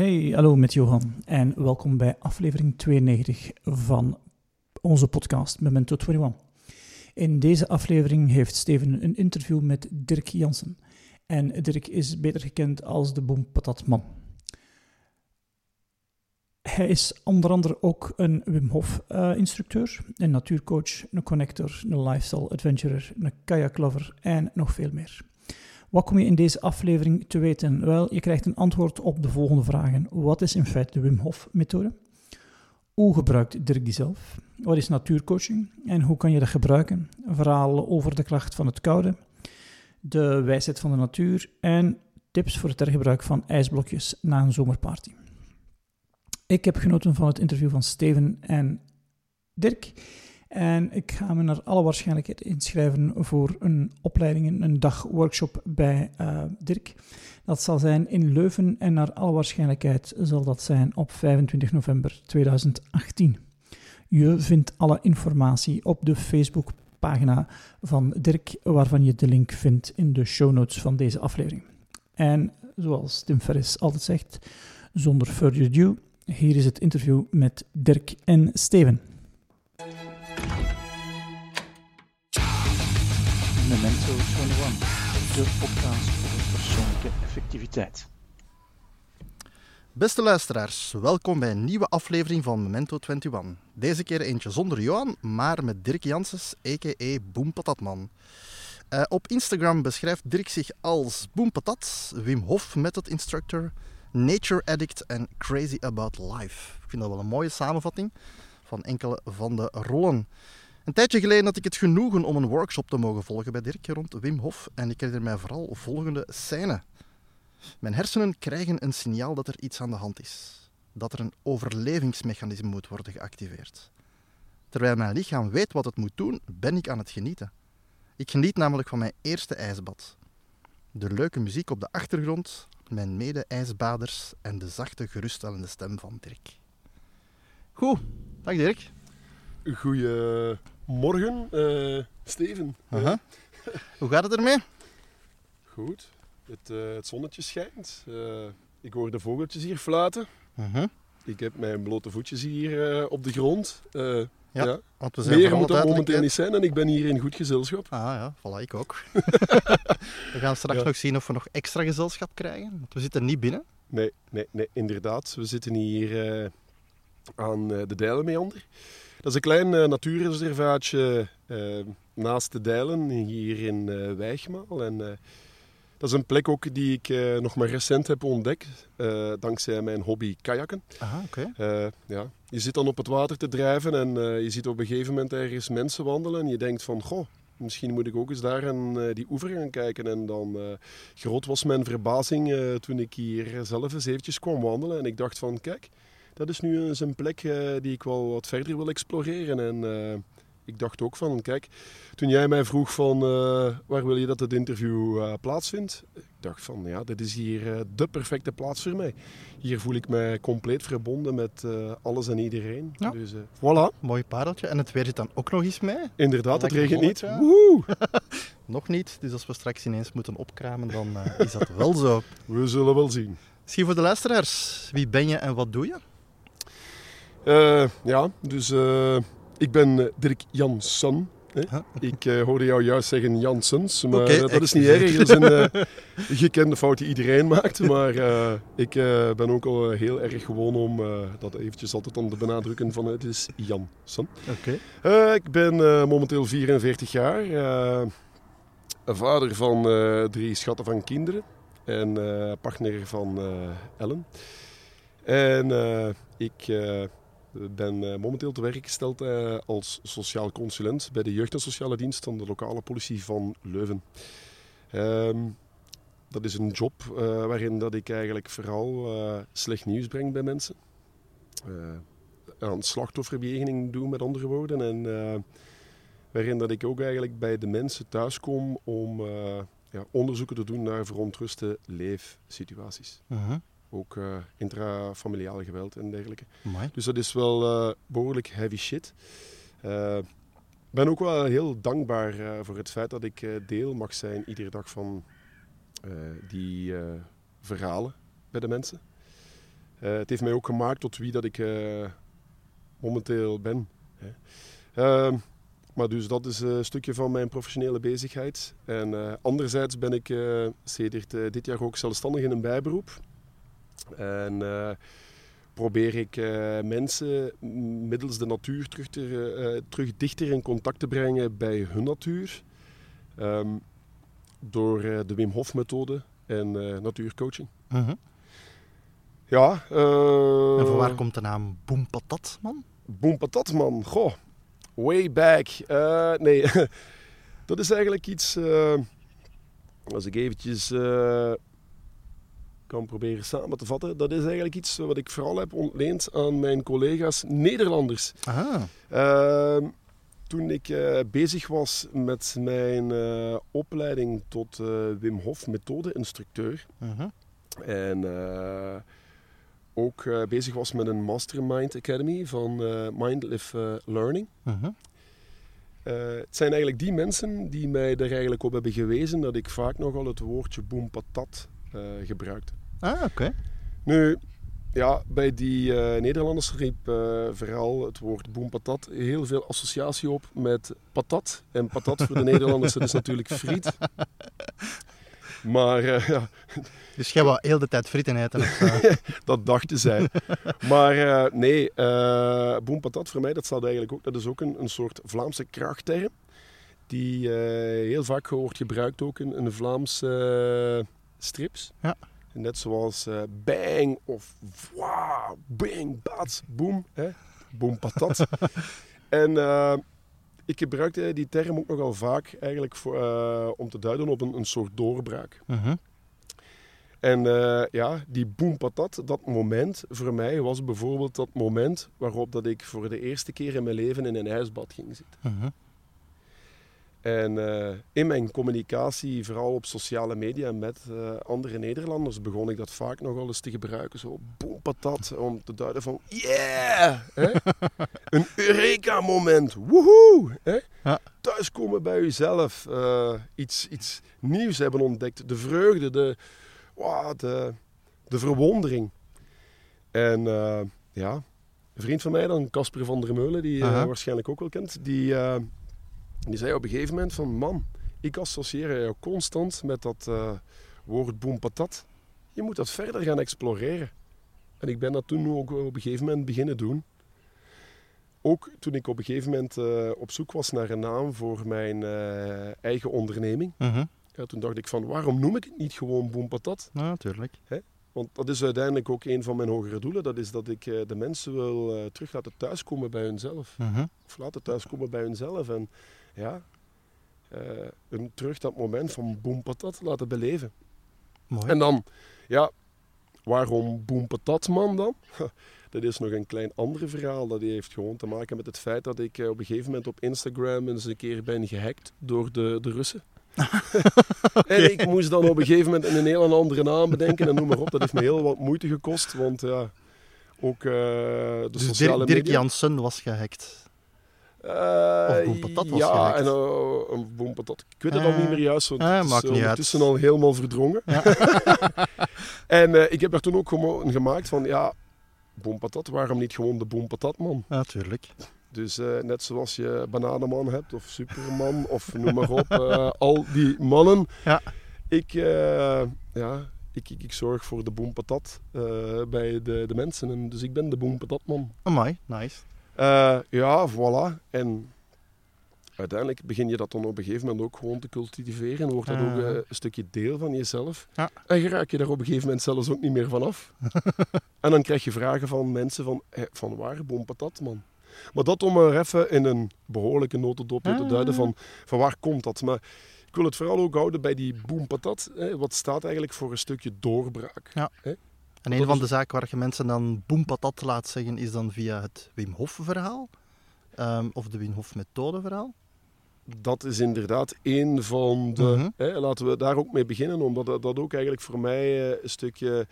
Hey, hallo met Johan en welkom bij aflevering 92 van onze podcast Memento 21. In deze aflevering heeft Steven een interview met Dirk Jansen. En Dirk is beter gekend als de Boompatatman. Hij is onder andere ook een Wim Hof uh, instructeur, een natuurcoach, een connector, een lifestyle adventurer, een kajaklover en nog veel meer. Wat kom je in deze aflevering te weten? Wel, je krijgt een antwoord op de volgende vragen. Wat is in feite de Wim Hof methode? Hoe gebruikt Dirk die zelf? Wat is natuurcoaching en hoe kan je dat gebruiken? Verhalen over de kracht van het koude, de wijsheid van de natuur en tips voor het hergebruik van ijsblokjes na een zomerparty. Ik heb genoten van het interview van Steven en Dirk. En ik ga me naar alle waarschijnlijkheid inschrijven voor een opleiding, een dag workshop bij uh, Dirk. Dat zal zijn in Leuven en naar alle waarschijnlijkheid zal dat zijn op 25 november 2018. Je vindt alle informatie op de Facebookpagina van Dirk, waarvan je de link vindt in de show notes van deze aflevering. En zoals Tim Ferris altijd zegt, zonder further ado, hier is het interview met Dirk en Steven. Memento 21, de podcast voor persoonlijke effectiviteit. Beste luisteraars, welkom bij een nieuwe aflevering van Memento 21. Deze keer eentje zonder Johan, maar met Dirk Janssens, a.k.a. Boempatatman. Uh, op Instagram beschrijft Dirk zich als Boempatat, Wim Hof Method Instructor, Nature Addict en Crazy About Life. Ik vind dat wel een mooie samenvatting van enkele van de rollen. Een tijdje geleden had ik het genoegen om een workshop te mogen volgen bij Dirk rond Wim Hof en ik herinner mij vooral volgende scène. Mijn hersenen krijgen een signaal dat er iets aan de hand is. Dat er een overlevingsmechanisme moet worden geactiveerd. Terwijl mijn lichaam weet wat het moet doen, ben ik aan het genieten. Ik geniet namelijk van mijn eerste ijsbad. De leuke muziek op de achtergrond, mijn mede-ijsbaders en de zachte, geruststellende stem van Dirk. Goed, dag Dirk. Goedemorgen, uh, Steven. Uh Hoe gaat het ermee? Goed. Het, uh, het zonnetje schijnt. Uh, ik hoor de vogeltjes hier fluiten. -huh. Ik heb mijn blote voetjes hier op de grond. ja, ja, want we zijn Meer moet dat momenteel niet zijn en ik ben hier in goed gezelschap. Ah ja, voilà, ik ook. we gaan straks ja. nog zien of we nog extra gezelschap krijgen, want we zitten niet binnen. Nee, nee, nee inderdaad. We zitten hier aan de Dijlenmeander. Dat is een klein uh, natuurreservaatje uh, naast de Dijlen, hier in uh, Wijgmaal. En, dat is een plek ook die ik nog maar recent heb ontdekt, dankzij mijn hobby kajakken. Aha, oké. ja. Je zit dan op het water te drijven en je ziet op een gegeven moment ergens mensen wandelen en je denkt van, goh, misschien moet ik ook eens daar aan die oever gaan kijken. En dan groot was mijn verbazing toen ik hier zelf eens eventjes kwam wandelen en ik dacht van, kijk dat is nu eens een plek uh, die ik wel wat verder wil exploreren. En uh, ik dacht ook van, kijk, toen jij mij vroeg van uh, waar wil je dat het interview plaatsvindt, ik dacht van, ja, dit is hier de perfecte plaats voor mij. Hier voel ik mij compleet verbonden met alles en iedereen. Ja. Dus voilà. Mooi pareltje. En het weer zit dan ook nog eens mee. Inderdaad, het regent niet. Woehoe! nog niet. Dus als we straks ineens moeten opkramen, dan is dat wel zo. We zullen wel zien. Misschien voor de luisteraars. Wie ben je en wat doe je? Uh, ja, dus uh, ik ben Dirk Jansson. Hè? Huh? Ik uh, hoorde jou juist zeggen Jansens, maar okay, dat is niet erg. Dat is een gekende fout die iedereen maakt. Maar ik ben ook al heel erg gewoon om dat eventjes altijd om te benadrukken van het is Jansson. Okay. ik ben momenteel 44 jaar. vader van drie schatten van kinderen. En partner van Ellen. En ik ben uh, momenteel te werk gesteld uh, als sociaal consulent bij de jeugd- en sociale dienst van de lokale politie van Leuven. Um, dat is een job uh, waarin dat ik eigenlijk vooral slecht nieuws breng bij mensen. aan slachtofferbejegening doe met andere woorden. En waarin dat ik ook eigenlijk bij de mensen thuis kom om ja, onderzoeken te doen naar verontruste leefsituaties. -huh ook uh, intrafamiliale geweld en dergelijke. Amai. Dus dat is wel uh, behoorlijk heavy shit. Ik uh, ben ook wel heel dankbaar voor het feit dat ik deel mag zijn iedere dag van die verhalen bij de mensen. Eh, het heeft mij ook gemaakt tot wie dat ik eh, momenteel ben. Hè. Ehm, maar dus dat is een stukje van mijn professionele bezigheid. En eh, anderzijds ben ik eh sedert eh, dit jaar ook zelfstandig in een bijberoep. En eh, probeer ik eh, mensen middels de natuur terug, te, eh, terug dichter in contact te brengen bij hun natuur. Ehm, door de Wim Hof methode en natuurcoaching. Mhm. Ja. En van waar komt de naam Boem man? Boom Patat, man. Goh, way back. Nee, dat is eigenlijk iets... als ik eventjes kan proberen samen te vatten. Dat is eigenlijk iets wat ik vooral heb ontleend aan mijn collega's Nederlanders. Aha. Ehm, toen ik eh, bezig was met mijn eh, opleiding tot eh, Wim Hof methode-instructeur... En ook bezig was met een Mastermind Academy van Mind Live eh, Learning. Het zijn eigenlijk die mensen die mij er eigenlijk op hebben gewezen dat ik vaak nogal het woordje boom patat gebruikte. Ah, oké. Nu, ja, bij die eh, Nederlanders riep eh, vooral het woord boom patat heel veel associatie op met patat. En patat voor de Nederlanders, dat is natuurlijk friet. Maar eh, ja, Dus jij wou heel de tijd frieten eten? Dat dachten zij. maar nee, patat voor mij, dat, staat eigenlijk ook, dat is ook een, een soort Vlaamse krachtterm. Die heel vaak wordt gebruikt ook in, in de Vlaamse strips. Ja. Net zoals eh, bang of wow, bang, bats, boom. Hè? Boom patat. en eh, ik gebruikte die term ook nogal vaak eigenlijk voor, eh, om te duiden op een, een soort doorbraak. Mhm. En ja, die boom patat, dat moment voor mij was bijvoorbeeld dat moment waarop dat ik voor de eerste keer in mijn leven in een ijsbad ging zitten. Mhm. En eh, in mijn communicatie, vooral op sociale media met eh, andere Nederlanders, begon ik dat vaak nog wel eens te gebruiken. Zo boom patat, om te duiden van yeah! Hè? een Eureka-moment, woehoe! Hè? Ja. Thuiskomen bij jezelf, eh, iets, iets nieuws hebben ontdekt, de vreugde, de, wow, de, de verwondering. En ja, een vriend van mij dan, Casper van der Meulen, die je waarschijnlijk ook wel kent, die, die zei op een gegeven moment van, man, ik associeer jou constant met dat eh, woord boom patat. Je moet dat verder gaan exploreren. En ik ben dat toen ook op een gegeven moment beginnen doen. Ook toen ik op een gegeven moment eh, op zoek was naar een naam voor mijn eh, eigen onderneming. Mhm. Ja, toen dacht ik van, waarom noem ik het niet gewoon boom patat? Ja, natuurlijk. Want dat is uiteindelijk ook een van mijn hogere doelen. Dat is dat ik eh, de mensen wil eh, terug laten thuiskomen bij hunzelf. Mhm. Of laten thuiskomen bij hunzelf. En ja, eh, hun terug dat moment van boom patat laten beleven. Mooi. En dan, ja, waarom boom patat man dan? Dat is nog een klein ander verhaal. Dat heeft gewoon te maken met het feit dat ik eh, op een gegeven moment op Instagram eens een keer ben gehackt door de, de Russen. En ik moest dan op een gegeven moment een heel andere naam bedenken en noem maar op. Dat heeft me heel wat moeite gekost, want ja, ook eh, de dus sociale Dirk, Dirk. Jansen was gehackt. Eh, Of Boom Patat was Ja, en uh, een Boom Patat. Ik weet het Eh, al niet meer juist, want eh, het is ondertussen al helemaal verdrongen. Ja. en eh, ik heb daar toen ook gewoon gemaakt van, ja, Boom Patat, waarom niet gewoon de Boom Patat man? Natuurlijk. Dus eh, net zoals je Bananenman hebt, of Superman, of noem maar op, eh, al die mannen. Ja. Ik, eh, ja, ik, ik, ik zorg voor de Boom Patat eh, bij de, de mensen. En dus ik ben de Boom Patat man. Amai, nice. Eh, ja, voilà. En uiteindelijk begin je dat dan op een gegeven moment ook gewoon te cultiveren. En wordt dat ook Ah. eh, een stukje deel van jezelf. Ja. En raak je daar op een gegeven moment zelfs ook niet meer van af. en dan krijg je vragen van mensen van, eh, van waar, boom patat, man. Maar dat om er even in een behoorlijke notendopje te Ah. duiden van, van waar komt dat. Maar ik wil het vooral ook houden bij die boom patat. Hè, wat staat eigenlijk voor een stukje doorbraak. Ja. Hè? En een van de zaken waar je mensen dan boempatat laat zeggen, is dan via het Wim Hof verhaal. Ehm, of de Wim Hof methode verhaal. dat is inderdaad een van de. Mhm. hè, laten we daar ook mee beginnen, omdat dat, dat ook eigenlijk voor mij eh, een stukje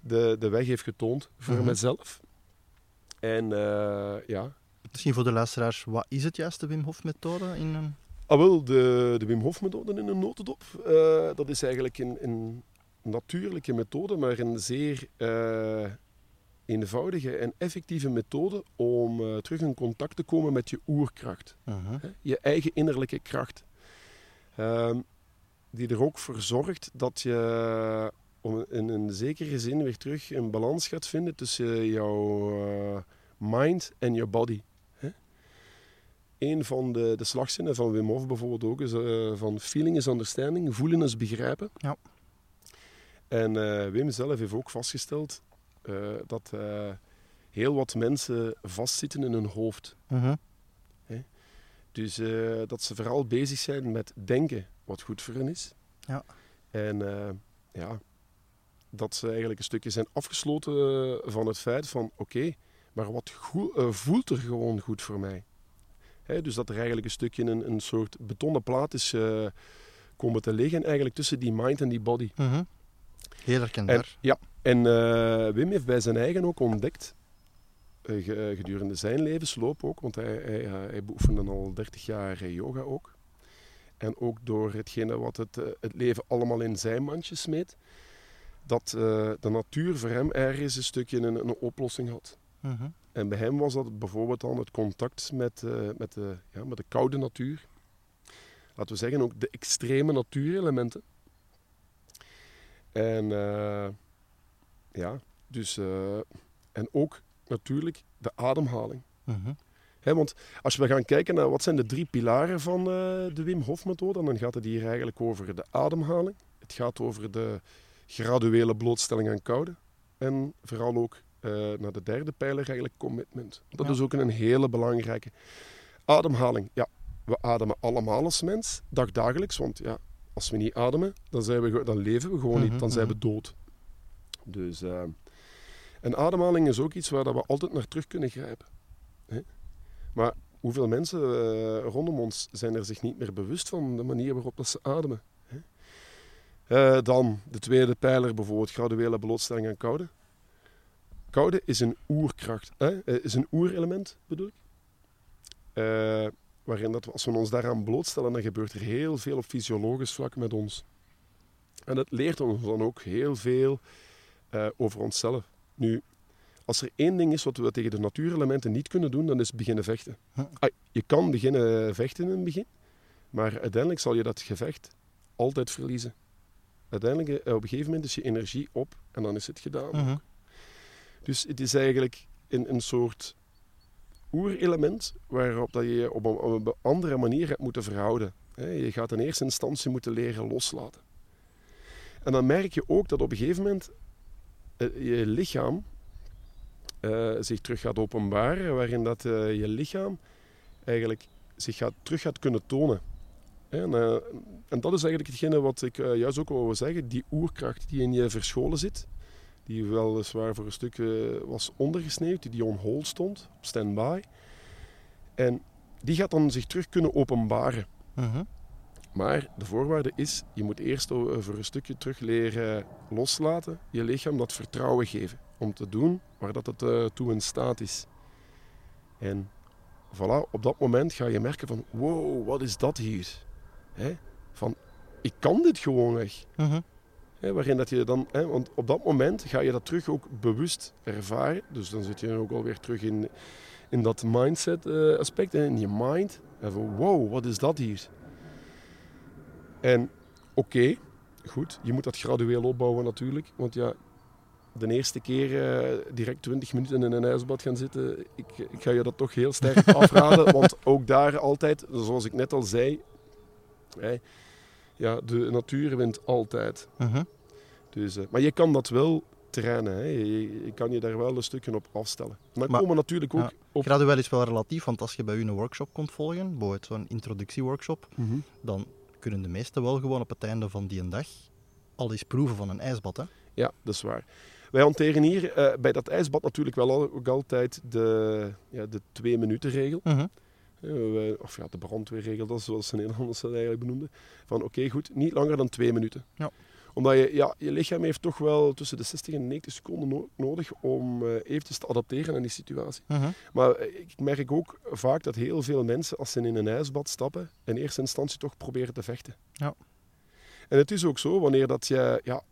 de, de weg heeft getoond voor Mhm. mezelf. En eh, ja, Misschien voor de luisteraars, wat is het juist de Wim Hof methode? In een... ah, wel, de, de Wim Hof methode in een notendop, eh, dat is eigenlijk een, een natuurlijke methode, maar een zeer eh, eenvoudige en effectieve methode om eh, terug in contact te komen met je oerkracht. Hè? Je eigen innerlijke kracht. Ehm, die er ook voor zorgt dat je om in een zekere zin weer terug een balans gaat vinden tussen jouw eh, mind en je body. Een van de, de slagzinnen van Wim Hof bijvoorbeeld ook is eh, van feeling is understanding, voelen is begrijpen. Ja. En eh, Wim zelf heeft ook vastgesteld eh, dat eh, heel wat mensen vastzitten in hun hoofd. Mhm. Dus dat ze vooral bezig zijn met denken wat goed voor hen is. Ja. En ja, dat ze eigenlijk een stukje zijn afgesloten van het feit van oké, maar wat voelt er gewoon goed voor mij? Dus dat er eigenlijk een stukje een, een soort betonnen plaat is komen te liggen eigenlijk tussen die mind en die body. Mhm. Heel En, herkenbaar. ja, en eh, Wim heeft bij zijn eigen ook ontdekt, eh, ge- gedurende zijn levensloop ook, want hij, hij, eh, hij beoefende al 30 jaar eh, yoga ook. En ook door hetgene wat het, eh, het leven allemaal in zijn mandje smeet, dat eh, de natuur voor hem ergens een stukje een, een oplossing had. Mhm. En bij hem was dat bijvoorbeeld dan het contact met, eh, met, de, ja, met de koude natuur. Laten we zeggen ook de extreme natuurelementen. En eh, ja, dus. eh, en ook natuurlijk de ademhaling. Mhm. Hè, want als we gaan kijken naar wat zijn de drie pilaren van eh, de Wim Hof methode, dan gaat het hier eigenlijk over de ademhaling. Het gaat over de graduele blootstelling aan koude. En vooral ook naar de derde pijler eigenlijk commitment. Dat Ja. is ook een hele belangrijke. Ademhaling, ja, we ademen allemaal als mens, dagdagelijks, want ja, als we niet ademen, dan, zijn we, dan leven we gewoon Mhm, niet, dan zijn mhm. we dood. Dus, eh, en ademhaling is ook iets waar dat we altijd naar terug kunnen grijpen. Hè? Maar hoeveel mensen eh, rondom ons zijn er zich niet meer bewust van de manier waarop dat ze ademen? Hè? Eh, dan de tweede pijler, bijvoorbeeld graduele blootstelling aan koude. Koude is een oerkracht, hè? Is een oerelement bedoel ik. Waarin dat we, als we ons daaraan blootstellen, dan gebeurt er heel veel op fysiologisch vlak met ons. En dat leert ons dan ook heel veel eh, over onszelf. Nu, als er één ding is wat we tegen de natuurelementen niet kunnen doen, dan is beginnen vechten. Ah, je kan beginnen vechten in het begin, maar uiteindelijk zal je dat gevecht altijd verliezen. Uiteindelijk, eh, op een gegeven moment is je energie op en dan is het gedaan. Dus het is eigenlijk een, een soort oerelement waarop dat je je op een, andere manier hebt moeten verhouden. Je gaat in eerste instantie moeten leren loslaten. En dan merk je ook dat op een gegeven moment eh, je lichaam eh, zich terug gaat openbaren, waarin dat eh, je lichaam eigenlijk zich gaat, terug gaat kunnen tonen. En, en dat is eigenlijk hetgene wat ik juist ook wil zeggen, die oerkracht die in je verscholen zit, die weliswaar voor een stuk eh, was ondergesneeuwd, die on hold stond, op standby. En die gaat dan zich terug kunnen openbaren. Mhm. Maar de voorwaarde is, je moet eerst eh, voor een stukje terug leren loslaten, je lichaam dat vertrouwen geven om te doen waar dat het eh, toe in staat is. En voilà, op dat moment ga je merken van, wow, wat is dat hier? Hè? Van, ik kan dit gewoon weg. Mhm. Hè, waarin dat je dan, hè, want op dat moment ga je dat terug ook bewust ervaren. Dus dan zit je ook alweer terug in, in dat mindset eh, aspect, hè, in je mind. En van wow, wat is dat hier? En oké, goed, je moet dat gradueel opbouwen natuurlijk. Want ja, de eerste keer eh, direct 20 minuten in een ijsbad gaan zitten, ik, ik ga je dat toch heel sterk afraden. want ook daar altijd, zoals ik net al zei, hè, ja, de natuur wint altijd. Mhm. Dus, eh, maar je kan dat wel trainen. Hè. Je, je kan je daar wel een stukje op afstellen. En dan Maar- komen natuurlijk ook ja, op... Gradueel is wel relatief, want als je bij u een workshop komt volgen, bijvoorbeeld zo'n introductieworkshop, Mhm. dan kunnen de meesten wel gewoon op het einde van die een dag al eens proeven van een ijsbad. Hè? Ja, dat is waar. Wij hanteren hier eh, bij dat ijsbad natuurlijk wel ook altijd de, ja, de twee minuten Eh, of ja, de brandweerregel, dat is zoals de Nederlanders dat eigenlijk benoemden. Van oké, goed, niet langer dan twee minuten. Ja. Omdat je, ja, je lichaam heeft toch wel tussen de 60 en 90 seconden no- nodig om eh, eventjes te adapteren aan die situatie. Mhm. Maar eh, ik merk ook vaak dat heel veel mensen, als ze in een ijsbad stappen, in eerste instantie toch proberen te vechten. Ja. En het is ook zo, wanneer dat je ja,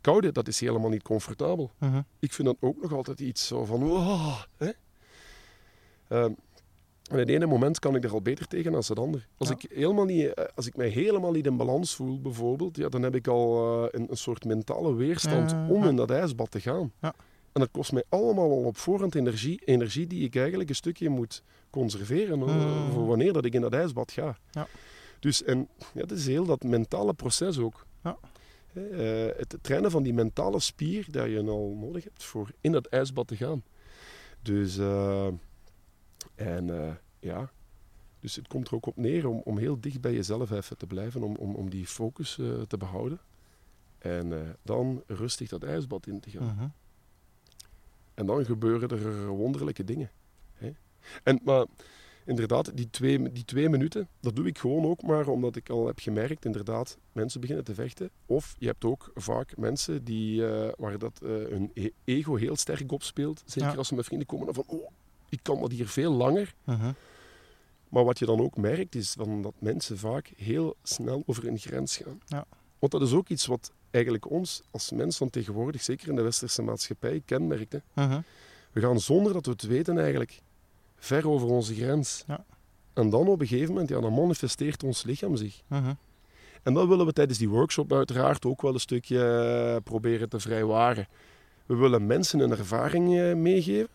koude, dat is helemaal niet comfortabel. Mhm. Ik vind dat ook nog altijd iets zo van... "Wow", hè? Ehm, en het ene moment kan ik er al beter tegen dan het andere. Als, Ja. ik helemaal niet, eh, als ik mij helemaal niet in balans voel, bijvoorbeeld, ja, dan heb ik al eh, een, een soort mentale weerstand om ja. in dat ijsbad te gaan. Ja. En dat kost mij allemaal al op voorhand energie, energie die ik eigenlijk een stukje moet conserveren eh, Mm. voor wanneer dat ik in dat ijsbad ga. Ja. Dus en, ja, het is heel dat mentale proces ook. Het trainen van die mentale spier dat je al nodig hebt voor in dat ijsbad te gaan. Dus, en eh, ja, dus het komt er ook op neer om, om heel dicht bij jezelf even te blijven, om, om, om die focus eh, te behouden. En eh, dan rustig dat ijsbad in te gaan. Mhm. En dan gebeuren er wonderlijke dingen. Hè? En, maar inderdaad, die twee, die twee minuten, dat doe ik gewoon ook maar omdat ik al heb gemerkt, inderdaad, mensen beginnen te vechten. Of je hebt ook vaak mensen die, waar dat, hun e- ego heel sterk opspeelt. Zeker Ja. als ze met vrienden komen, dan van, oh, ik kan dat hier veel langer. Mhm. Maar wat je dan ook merkt, is van dat mensen vaak heel snel over een grens gaan. Ja. Want dat is ook iets wat eigenlijk ons als mens van tegenwoordig, zeker in de westerse maatschappij, kenmerkt. hè. Mhm. We gaan zonder dat we het weten eigenlijk ver over onze grens. Ja. En dan op een gegeven moment, ja, dan manifesteert ons lichaam zich. Mhm. En dat willen we tijdens die workshop uiteraard ook wel een stukje proberen te vrijwaren. We willen mensen een ervaring meegeven.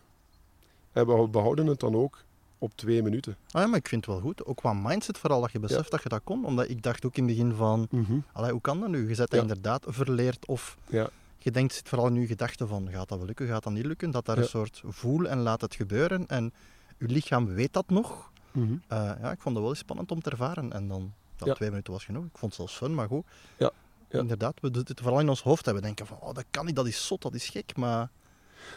En we behouden het dan ook op twee minuten. Ah ja, maar ik vind het wel goed. Ook qua mindset vooral dat je beseft dat je dat kon. Omdat ik dacht ook in het begin van, allee, hoe kan dat nu? Je zet dat Ja. inderdaad verleerd of Ja. je denkt, zit vooral in je gedachten van, gaat dat wel lukken, gaat dat niet lukken? Dat daar een soort voel en laat het gebeuren. En je lichaam weet dat nog. Mhm. Eh, ja, ik vond het wel spannend om te ervaren. En dan, Ja. twee minuten was genoeg. Ik vond het zelfs fun, maar goed. Ja, ja. Inderdaad, we het vooral in ons hoofd hebben. denken van, oh, dat kan niet, dat is zot, dat is gek. Maar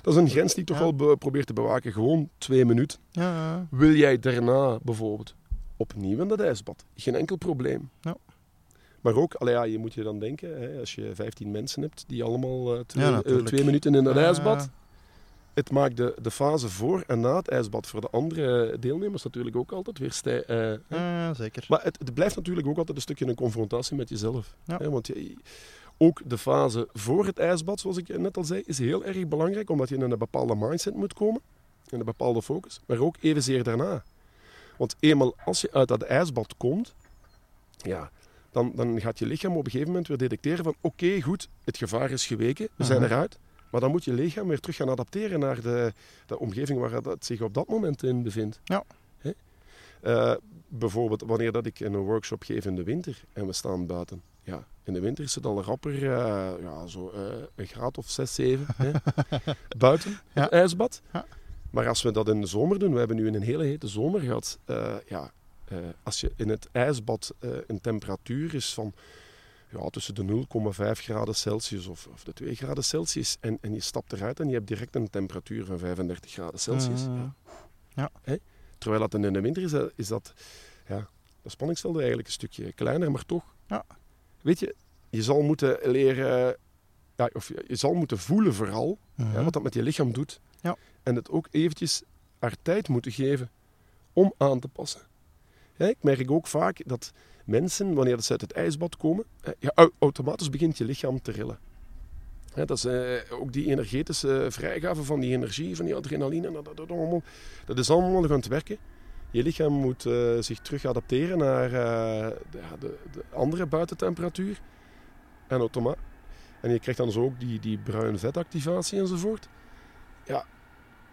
Dat is een grens die ik toch wel be- probeer te bewaken. Gewoon twee minuten. ja, Wil jij daarna bijvoorbeeld opnieuw in dat ijsbad? Geen enkel probleem. Ja. Maar ook, ja, je moet je dan denken, hè, als je 15 mensen hebt die allemaal eh, twee, Ja, eh, twee minuten in dat Ja. ijsbad. Het maakt de, de fase voor en na het ijsbad voor de andere deelnemers natuurlijk ook altijd weer stij. eh, hè. ja, zeker. Maar het, het blijft natuurlijk ook altijd een stukje een confrontatie met jezelf. Ja. Hè, want je, ook de fase voor het ijsbad, zoals ik net al zei, is heel erg belangrijk, omdat je in een bepaalde mindset moet komen, in een bepaalde focus, maar ook evenzeer daarna. Want eenmaal als je uit dat ijsbad komt, ja, dan, dan gaat je lichaam op een gegeven moment weer detecteren van oké, goed, het gevaar is geweken, we zijn Mhm. eruit. Maar dan moet je lichaam weer terug gaan adapteren naar de, de omgeving waar het zich op dat moment in bevindt. Ja. Eh, bijvoorbeeld wanneer dat ik een workshop geef in de winter en we staan buiten. Ja, in de winter is het al rapper, eh, ja, zo, eh, een graad of 6, 7 hè? buiten, Ja. het ijsbad. Ja. Maar als we dat in de zomer doen, we hebben nu een hele hete zomer gehad. eh, ja, als je in het ijsbad een temperatuur is van ja, tussen de 0,5 graden Celsius of, of de 2 graden Celsius en, en je stapt eruit en je hebt direct een temperatuur van 35 graden Celsius. Ja. Ja. Hè? Terwijl dat in de winter is, dat- is dat, ja, de spanningsveld eigenlijk een stukje kleiner, maar toch. Ja. Weet je, je zal moeten leren, ja, of je, je zal moeten voelen vooral Mhm. ja, wat dat met je lichaam doet. Ja. En het ook eventjes haar tijd moeten geven om aan te passen. Ja, ik merk ook vaak dat mensen, wanneer ze uit het ijsbad komen, ja, au- automatisch begint je lichaam te rillen. Ja, dat is eh, ook die energetische vrijgave van die energie, van die adrenaline, dat, dat, dat, allemaal, dat is allemaal aan het werken. Je lichaam moet eh, zich terug adapteren naar eh, de, de, de andere buitentemperatuur. En, automa en je krijgt dan zo ook die, die bruin vetactivatie enzovoort. Ja,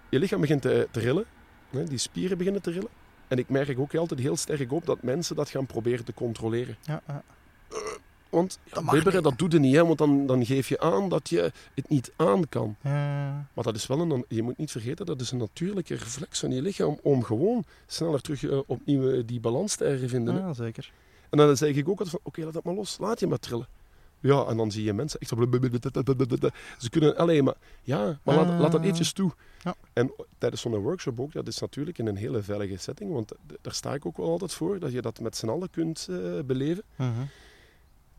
je lichaam begint te, te rillen. Hè, die spieren beginnen te rillen. En ik merk ook altijd heel sterk op dat mensen dat gaan proberen te controleren. Ja. Want ja, Dat bibberen, niet. dat doet je niet, hè, want dan, dan geef je aan dat je het niet aan kan. Ja. Maar dat is wel een, je moet niet vergeten, dat is een natuurlijke reflex van je lichaam om gewoon sneller terug eh, opnieuw eh, die balans te hervinden. Ja, zeker. En dan zeg ik ook altijd van, oké, laat dat maar los, laat je maar trillen. Ja, en dan zie je mensen echt zo... Ze kunnen alleen maar... Ja, maar laat, laat dat eventjes toe. Ja. En tijdens zo'n workshop ook, dat is natuurlijk in een hele veilige setting, want daar sta ik ook wel altijd voor, dat je dat met z'n allen kunt eh, beleven. Mhm.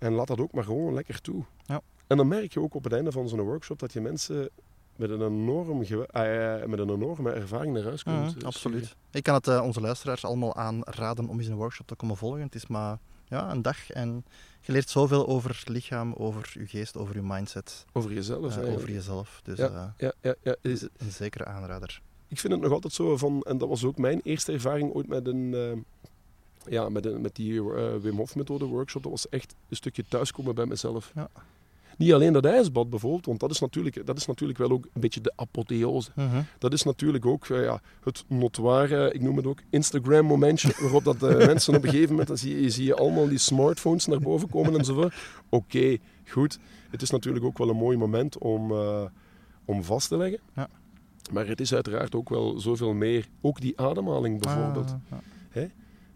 En laat dat ook maar gewoon lekker toe. Ja. En dan merk je ook op het einde van zo'n workshop dat je mensen met een, enorm eh, met een enorme ervaring naar huis kunt Mhm, eh, absoluut. Ik kan het eh, onze luisteraars allemaal aanraden om eens een workshop te komen volgen. Het is maar ja, een dag en je leert zoveel over het lichaam, over je geest, over je mindset, Over jezelf. eh, over jezelf. Dus Ja. Ja, ja, ja. is een zekere aanrader. Ik vind het nog altijd zo van, en dat was ook mijn eerste ervaring ooit met een, ja, met, met die eh, Wim Hof methode workshop. Dat was echt een stukje thuiskomen bij mezelf. Ja. Niet alleen dat ijsbad bijvoorbeeld, want dat is, natuurlijk, dat is natuurlijk wel ook een beetje de apotheose. Dat is natuurlijk ook eh, ja, het notoire, ik noem het ook Instagram momentje, waarop dat eh, mensen op een gegeven moment, dan zie je, zie je allemaal die smartphones naar boven komen enzovoort. Oké, goed. Het is natuurlijk ook wel een mooi moment om, om vast te leggen. Ja. Maar het is uiteraard ook wel zoveel meer. Ook die ademhaling bijvoorbeeld. Ah.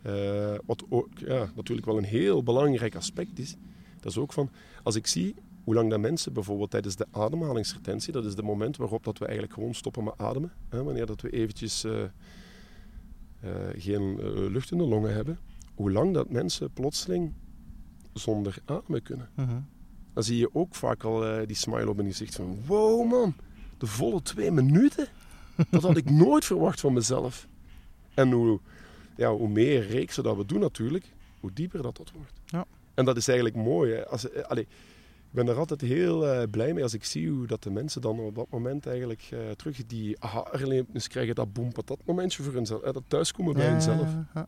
Eh, wat ook ja, natuurlijk wel een heel belangrijk aspect is. Dat is ook van, als ik zie hoe lang dat mensen bijvoorbeeld tijdens de ademhalingsretentie, dat is het moment waarop dat we eigenlijk gewoon stoppen met ademen, hè, wanneer dat we eventjes eh, eh, geen lucht in de longen hebben, hoe lang dat mensen plotseling zonder ademen kunnen. Mhm. Dan zie je ook vaak al die smile op hun gezicht van, wow man, de volle twee minuten? Dat had ik nooit verwacht van mezelf. En hoe, ja, hoe meer reeksen dat we doen natuurlijk, hoe dieper dat dat wordt. Ja. En dat is eigenlijk mooi. Hè. Als, eh, allee, ik ben er altijd heel eh, blij mee als ik zie hoe dat de mensen dan op dat moment eigenlijk eh, terug die aha-erlevenis krijgen, dat boem dat momentje voor hunzelf, dat thuiskomen bij hunzelf. ja.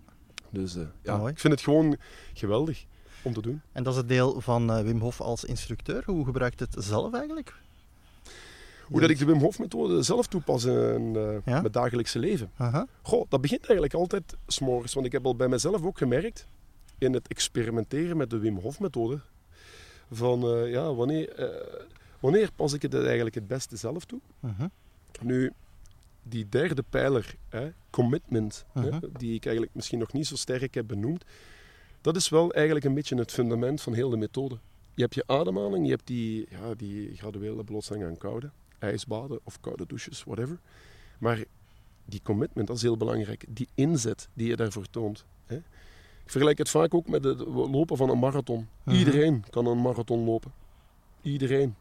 Dus ja, Mooi. ik vind het gewoon geweldig om te doen. En dat is het deel van Wim Hof als instructeur. Hoe gebruikt het zelf eigenlijk? Hoe dat ik de Wim Hof methode zelf toepas in Ja? mijn dagelijkse leven. Aha. Goh, dat begint eigenlijk altijd s'morgens. Want ik heb al bij mezelf ook gemerkt, in het experimenteren met de Wim Hof methode, van eh, ja, wanneer, eh, wanneer pas ik het eigenlijk het beste zelf toe? Nu, die derde pijler, hè, commitment, hè, die ik eigenlijk misschien nog niet zo sterk heb benoemd, dat is wel eigenlijk een beetje het fundament van heel de methode. Je hebt je ademhaling, je hebt die, ja, die graduele blootstelling aan koude, ijsbaden of koude douches, whatever. Maar die commitment, dat is heel belangrijk. Die inzet die je daarvoor toont. Hè. Ik vergelijk het vaak ook met het lopen van een marathon. Mhm. Iedereen kan een marathon lopen. Iedereen.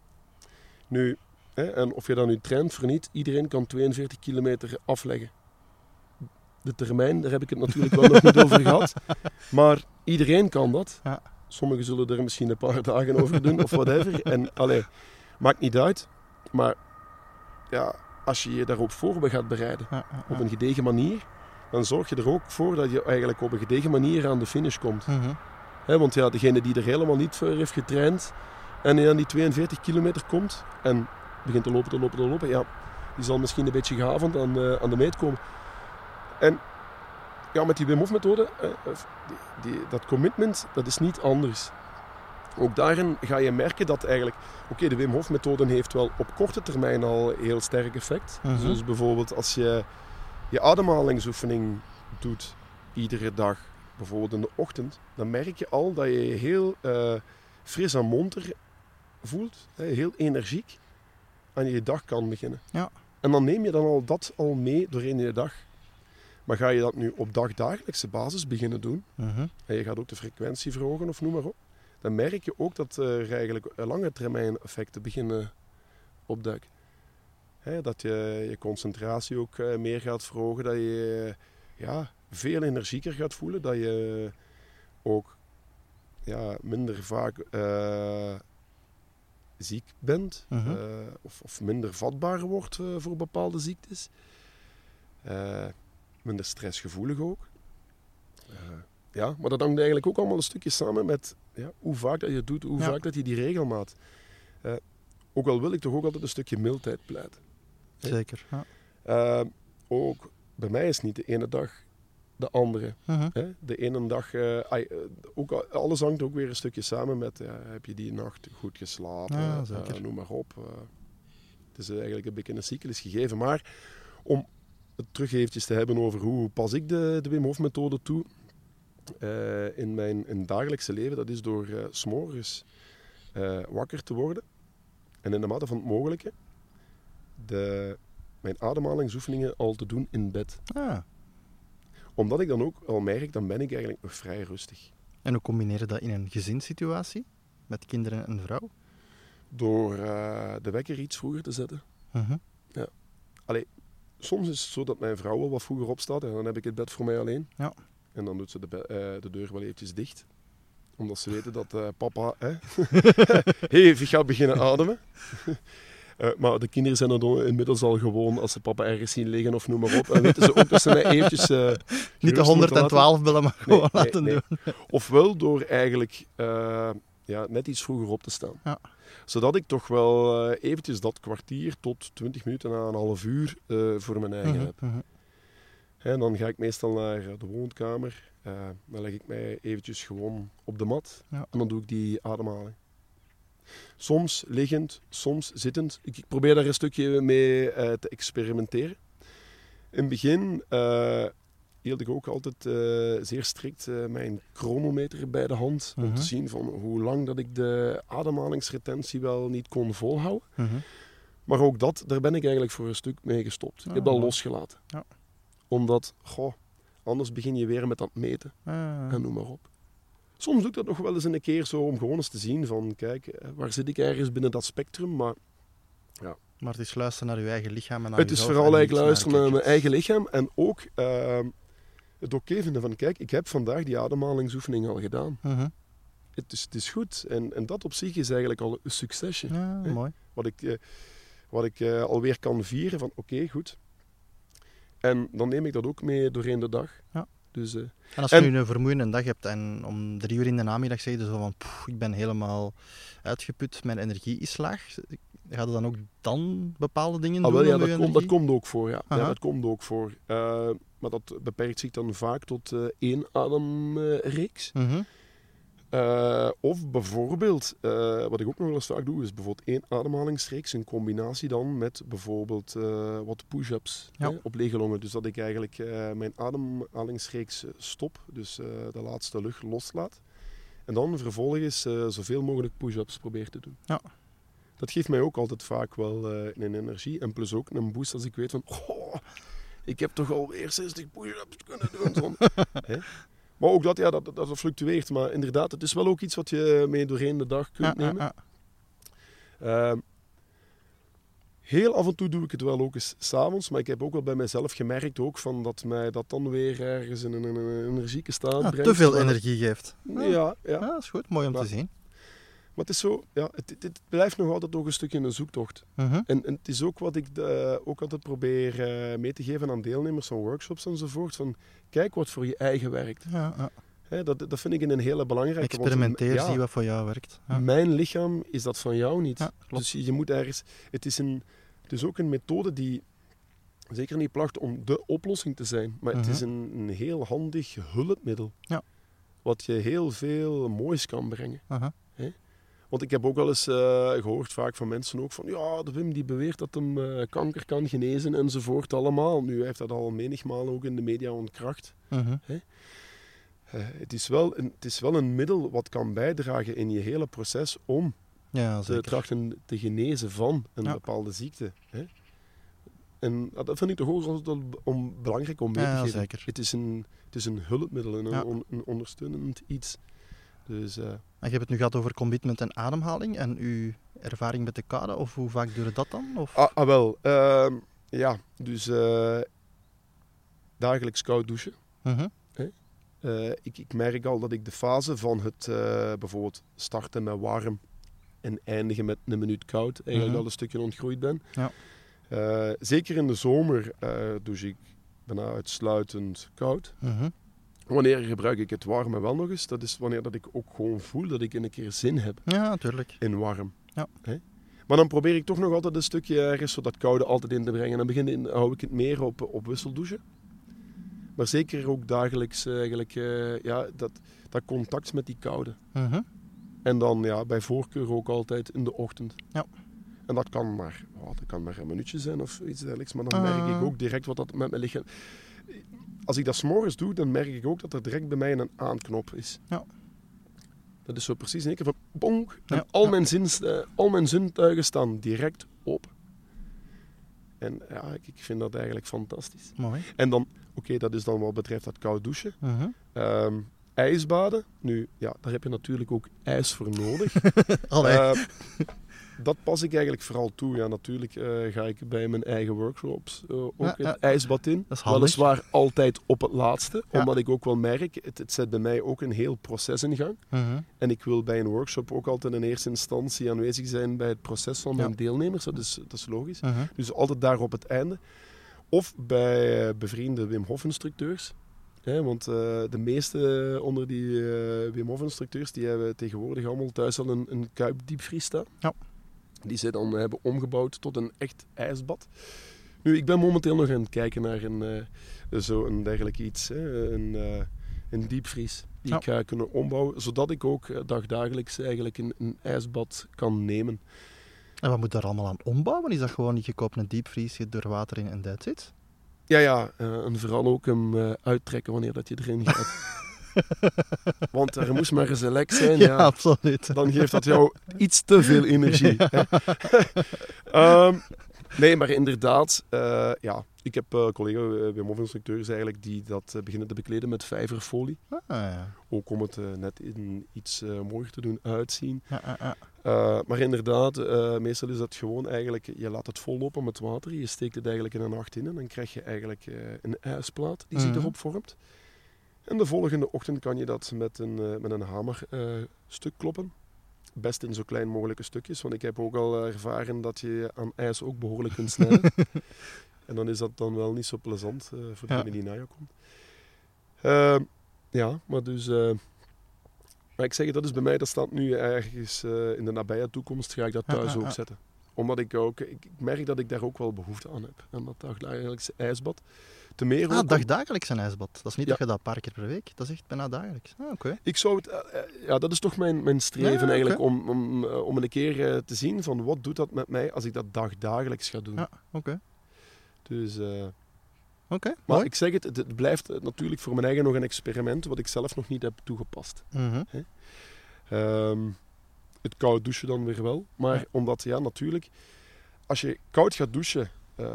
Nu, hè, en of je dat nu traint of niet, iedereen kan 42 kilometer afleggen. De termijn, daar heb ik het natuurlijk wel nog niet over gehad. Maar iedereen kan dat. Ja. Sommigen zullen er misschien een paar dagen over doen of whatever. En allee, maakt niet uit. Maar ja, als je je daarop voor gaat bereiden, Ja, ja, op een gedegen manier, dan zorg je er ook voor dat je eigenlijk op een gedegen manier aan de finish komt. Hè, want ja, degene die er helemaal niet voor heeft getraind en aan die 42 kilometer komt en begint te lopen, te lopen, te lopen, ja, die zal misschien een beetje gehavend aan, eh, aan de meet komen. En ja, met die Wim Hof methode, eh, die, die, dat commitment, dat is niet anders. Ook daarin ga je merken dat eigenlijk, oké, de Wim Hof methode heeft wel op korte termijn al heel sterk effect. Mhm. Dus bijvoorbeeld als je je ademhalingsoefening doet iedere dag, bijvoorbeeld in de ochtend, dan merk je al dat je je heel eh, fris en monter voelt, hè, heel energiek aan je dag kan beginnen. Ja. En dan neem je dan al dat al mee doorheen je dag. Maar ga je dat nu op dagdagelijkse basis beginnen doen, Mhm. en je gaat ook de frequentie verhogen of noem maar op, dan merk je ook dat er eigenlijk lange termijn effecten beginnen opduiken. Hè, dat je je concentratie ook eh, meer gaat verhogen, dat je ja, veel energieker gaat voelen, dat je ook ja, minder vaak eh, ziek bent Mhm. eh, of, of minder vatbaar wordt eh, voor bepaalde ziektes. Eh, minder stressgevoelig ook. Ja, maar dat hangt eigenlijk ook allemaal een stukje samen met ja, hoe vaak dat je het doet, hoe Ja. vaak dat je die regelmaat. Eh, ook al wil ik toch ook altijd een stukje mildheid pleiten. Zeker. Ja. Eh, ook bij mij is niet de ene dag de andere. Mhm. De ene dag, eh, ook, al- alles hangt ook weer een stukje samen met, heb je die nacht goed geslapen, Ja, noem maar op. het is eigenlijk een beetje een cyclus gegeven. Maar om het terug eventjes te hebben over hoe pas ik de, de Wim Hof methode toe eh, in mijn in dagelijkse leven, dat is door eh, s s'morgens eh, wakker te worden en in de mate van het mogelijke de, mijn ademhalingsoefeningen al te doen in bed Ah. omdat ik dan ook al merk, dan ben ik eigenlijk nog vrij rustig. En hoe combineer je dat in een gezinssituatie? Met kinderen en vrouw? Door eh, de wekker iets vroeger te zetten. Mhm. Soms is het zo dat mijn vrouw wel wat vroeger opstaat en dan heb ik het bed voor mij alleen. Ja. En dan doet ze de, eh, de deur wel eventjes dicht. Omdat ze weten dat eh, papa... Hè, hey, ik ga beginnen ademen. Eh, maar de kinderen zijn dan inmiddels al gewoon als ze papa ergens zien liggen of noem maar op. En weten ze ook dat ze mij eventjes... Niet de gerust moeten 112 bellen, maar gewoon nee, laten nee. doen. Ofwel door eigenlijk ja, net iets vroeger op te staan. Ja. Zodat ik toch wel eventjes dat kwartier tot 20 minuten na een half uur voor mijn eigen Mhm, heb. mhm. En dan ga ik meestal naar de woonkamer. eh, dan leg ik mij eventjes gewoon op de mat. Ja. En dan doe ik die ademhaling. Soms liggend, soms zittend. Ik, probeer daar een stukje mee eh, te experimenteren. In het begin eh, hield ik ook altijd zeer strikt mijn chronometer bij de hand. Om Mhm. te zien van hoe lang dat ik de ademhalingsretentie wel niet kon volhouden. Mhm. Maar ook dat, daar ben ik eigenlijk voor een stuk mee gestopt. Ik heb Ah, dat mooi. losgelaten. Ja. Omdat, goh, anders begin je weer met dat meten Ah, en noem maar op. Soms doe ik dat nog wel eens een keer zo om gewoon eens te zien van, kijk, eh, waar zit ik ergens binnen dat spectrum? Maar maar het is luisteren naar je eigen lichaam en naar het is vooral en eigenlijk luisteren naar mijn eigen lichaam en ook ehm, het oké vinden van, kijk, ik heb vandaag die ademhalingsoefening al gedaan. Mhm. Het is, het is goed en, en dat op zich is eigenlijk al een succesje. Ja, Hè? mooi. Wat ik, eh, wat ik eh, alweer kan vieren van, oké, goed. En dan neem ik dat ook mee doorheen de dag. Ja. Dus eh, En als En- je nu een vermoeiende dag hebt en om drie uur in de namiddag zeg je zo van "Poeh, ik ben helemaal uitgeput, mijn energie is laag. Gaat er dan ook dan bepaalde dingen Ah, doen wel, ja, om dat, je komt, dat komt ook voor. Ja. ja dat komt ook voor. Maar dat beperkt zich dan vaak tot eh, één ademreeks. Mhm. Eh, of bijvoorbeeld, eh, wat ik ook nog wel eens vaak doe, is bijvoorbeeld één ademhalingsreeks in combinatie dan met bijvoorbeeld eh, wat push-ups Ja. op lege longen. Dus dat ik eigenlijk mijn ademhalingsreeks stop, dus de laatste lucht loslaat. En dan vervolgens zoveel mogelijk push-ups probeer te doen. Ja. Dat geeft mij ook altijd vaak wel een energie en plus ook een boost als ik weet van, goh, ik heb toch alweer 60 push-ups kunnen doen. Maar ook dat, ja, dat, dat, dat fluctueert. Maar inderdaad, het is wel ook iets wat je mee doorheen de dag kunt Ja, nemen. ja. Ehm, heel af en toe doe ik het wel ook eens s'avonds. Maar ik heb ook wel bij mezelf gemerkt ook van dat mij dat dan weer ergens in een, energieke staat brengt. te veel energie geeft. Ja, ja. Ja, dat is goed. Mooi om Maar- te zien. Maar het is zo, ja, het, het, het blijft nog altijd nog een stukje een zoektocht. Mhm. En, en het is ook wat ik ook altijd probeer eh, mee te geven aan deelnemers van workshops enzovoort. Van, kijk wat voor je eigen werkt. Ja, dat, dat vind ik een hele belangrijke. want, Experimenteer, ja, zie wat voor jou werkt. Ja. Mijn lichaam is dat van jou niet. Ja, dus je, moet ergens. Het is, een, het is ook een methode die zeker niet placht om de oplossing te zijn, maar het Mhm. is een, een heel handig hulpmiddel. Ja. Wat je heel veel moois kan brengen. Aha. Want ik heb ook wel eens eh, gehoord vaak van mensen ook van ja, de Wim die beweert dat hem eh, kanker kan genezen enzovoort allemaal. Nu hij heeft dat al menigmaal ook in de media ontkracht. Mhm. Eh, het, is wel een, het is wel een middel wat kan bijdragen in je hele proces om Ja, te trachten te genezen van een Ja. bepaalde ziekte. En dat dat vind ik toch ook om, belangrijk om mee te Ja, geven. zeker. Het is een, het is een hulpmiddel, en een, Ja. on- een ondersteunend iets. Dus eh, En je hebt het nu gehad over commitment en ademhaling en uw ervaring met de koude, of hoe vaak duurde dat dan? Of? ah, ah, wel, ehm, ja, dus eh, dagelijks koud douchen. Mhm. Eh, ik, ik merk al dat ik de fase van het eh, bijvoorbeeld starten met warm en eindigen met een minuut koud eigenlijk Mhm. al een stukje ontgroeid ben. Ja. Eh, zeker in de zomer eh douche ik bijna uitsluitend koud. Mhm. Wanneer gebruik ik het warme wel nog eens? Dat is wanneer dat ik ook gewoon voel dat ik een keer zin heb Ja, natuurlijk. in warm. Ja. Hè? Maar dan probeer ik toch nog altijd een stukje ergens zo dat koude altijd in te brengen. En dan begin in, hou ik het meer op, op wisseldouchen. Maar zeker ook dagelijks eh, eigenlijk, eh, ja, dat, dat contact met die koude. Mhm. En dan ja, bij voorkeur ook altijd in de ochtend. Ja. En dat kan maar, oh, dat kan maar een minuutje zijn of iets dergelijks. Maar dan merk ik ook direct wat dat met mijn lichaam... Als ik dat s'morgens doe, dan merk ik ook dat er direct bij mij een aanknop is. Ja. Dat is zo precies in één keer van bonk. En Ja, al, ja. Mijn eh, al mijn zintuigen staan direct open. En ja, ik, ik vind dat eigenlijk fantastisch. Mooi. En dan, oké, dat is dan wat betreft dat koud douchen. Mhm. Ehm, ijsbaden. Nu, ja, daar heb je natuurlijk ook ijs voor nodig. Allee. Eh, dat pas ik eigenlijk vooral toe. Ja, natuurlijk eh, ga ik bij mijn eigen workshops eh, ook Ja, het ijsbad in. Dat is handig. Weliswaar altijd op het laatste, omdat ik ook wel merk, het, het zet bij mij ook een heel proces in gang. Mhm. En ik wil bij een workshop ook altijd in eerste instantie aanwezig zijn bij het proces van mijn deelnemers. Dat is, dat is logisch. Mhm. Dus altijd daar op het einde. Of bij eh, bevriende Wim Hof instructeurs. Hè, want de meeste onder die eh, Wim Hof instructeurs die hebben tegenwoordig allemaal thuis al een, een kuipdiepvries staan. Ja. Die ze dan hebben omgebouwd tot een echt ijsbad. Nu, ik ben momenteel nog aan het kijken naar een, eh zo een dergelijk iets. Hè, een, eh, een diepvries die Ja. ik ga kunnen ombouwen. Zodat ik ook eh, dagdagelijks eigenlijk een, een ijsbad kan nemen. En wat moet daar allemaal aan ombouwen? Is dat gewoon, je koopt een diepvries, je doet er water in en that's it? Ja, ja. eh, en vooral ook hem eh, uittrekken wanneer dat je erin gaat. Want er moest maar een zijn. Ja, absoluut. Dan geeft dat jou iets te veel energie. Ehm, nee, maar inderdaad. eh, ja, ik heb eh collega uh, Wim Hof instructeurs eigenlijk die dat beginnen te bekleden met vijverfolie. Ah, ja. Ook om het net in iets mooier te doen uitzien. Ja, ja, ja. Maar inderdaad, meestal is dat gewoon eigenlijk, je laat het vol lopen met water, je steekt het eigenlijk in een nacht in en dan krijg je eigenlijk een ijsplaat die zich Mhm. erop vormt. En de volgende ochtend kan je dat met een, eh, met een hamer eh, stuk kloppen. Best in zo klein mogelijke stukjes, want ik heb ook al ervaren dat je aan ijs ook behoorlijk kunt snijden. en dan is dat dan wel niet zo plezant eh, voor Ja. degene die na je komt. Ehm, ja, maar dus... maar ik zeg dat is bij mij, dat staat nu ergens in de nabije toekomst, ga ik dat thuis ja, ook zetten. Omdat ik ook, ik, ik merk dat ik daar ook wel behoefte aan heb. Aan dat dagelijkse ijsbad. Te meer Ah, dagdagelijks een ijsbad. Dat is niet Ja. dat je dat een paar keer per week, dat is echt bijna dagelijks. Ah, oké. Ik zou het, eh, eh, ja, dat is toch mijn, mijn streven Ja, eigenlijk, om, om, eh, om een keer te zien van wat doet dat met mij als ik dat dagdagelijks ga doen. Ja, oké. Dus, eh, Oké, maar mooi. ik zeg het, het, blijft natuurlijk voor mijn eigen nog een experiment, wat ik zelf nog niet heb toegepast. Ehm, het koud douchen dan weer wel. Maar Ja. omdat, ja, natuurlijk, als je koud gaat douchen eh,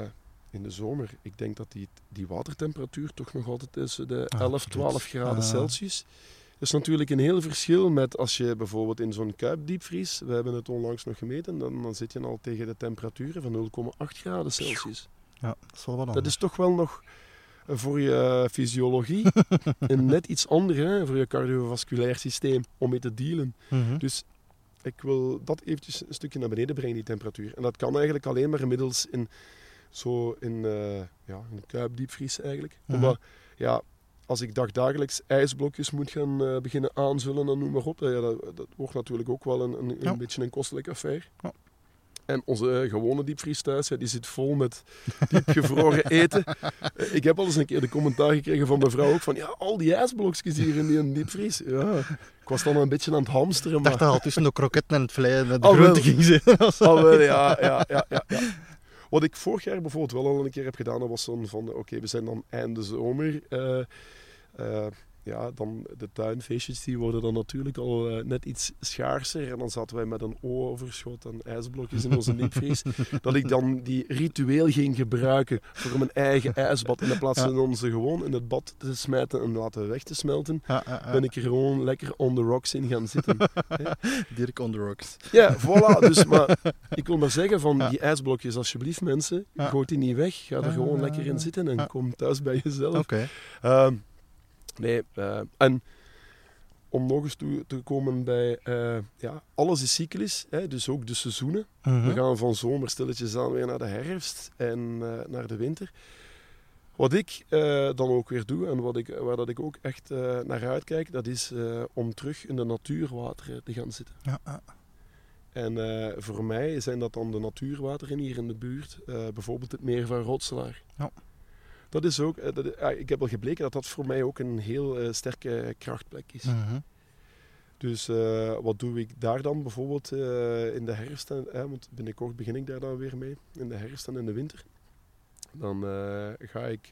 in de zomer, ik denk dat die, die watertemperatuur toch nog altijd tussen de Ah, 11, absoluut. 12 graden Ah. Celsius. Dat is natuurlijk een heel verschil met als je bijvoorbeeld in zo'n kuipdiepvries, we hebben het onlangs nog gemeten, dan, dan zit je al tegen de temperaturen van 0,8 graden Celsius. Ja, dat is wel wat Dat anders. is toch wel nog eh, voor je fysiologie een net iets ander, hè, voor je cardiovasculair systeem, om mee te dealen. Mhm. Dus ik wil dat eventjes een stukje naar beneden brengen, die temperatuur. En dat kan eigenlijk alleen maar inmiddels in zo in, eh ja, een kuipdiepvries eigenlijk. Mhm. Omdat, ja, als ik dagdagelijks ijsblokjes moet gaan eh, beginnen aanvullen en noem maar op, ja, dat, dat wordt natuurlijk ook wel een, een, beetje een kostelijk affaire. Ja. En onze eh, gewone diepvries thuis, ja, die zit vol met diepgevroren eten. Eh, ik heb al eens een keer de commentaar gekregen van mijn vrouw ook van, ja, al die ijsblokjes hier in die diepvries. Ja, ik was dan een beetje aan het hamsteren, Ik dacht dat al tussen de kroketten en het vlees met de Oh, wel. groenten ging zitten. zo. Wel, ja, ja, ja, ja, ja. Wat ik vorig jaar bijvoorbeeld wel al een keer heb gedaan, dat was zo'n van, oké, we zijn dan einde zomer. eh, ja, dan de tuinfeestjes die worden dan natuurlijk al eh, net iets schaarser. En dan zaten wij met een overschot aan ijsblokjes in onze diepvries. dat ik dan die ritueel ging gebruiken voor mijn eigen ijsbad. In plaats Ja. van onze gewoon in het bad te smijten en laten weg te smelten, Ja, ja, ja. ben ik er gewoon lekker on the rocks in gaan zitten. Dirk on the rocks. Ja, voilà. Dus, maar ik wil maar zeggen van die ijsblokjes, alsjeblieft mensen, gooi die niet weg. Ga er gewoon lekker in zitten en kom thuis bij jezelf. Oké. Ehm, nee, eh, en om nog eens toe te komen bij, eh, ja, alles is cyclisch, hè, dus ook de seizoenen. Mhm. We gaan van zomer stilletjes aan weer naar de herfst en eh, naar de winter. Wat ik dan ook weer doe en wat ik, waar dat ik ook echt naar uitkijk, dat is om terug in de natuurwateren te gaan zitten. Ja. En voor mij zijn dat dan de natuurwateren hier in de buurt. bijvoorbeeld het meer van Rotselaar. Ja. Dat is ook, eh, dat, ja, ik heb al gebleken dat dat voor mij ook een heel eh, sterke krachtplek is. Mhm. Dus eh, wat doe ik daar dan bijvoorbeeld in de herfst? En, eh, want binnenkort begin ik daar dan weer mee. In de herfst en in de winter. Dan ga ik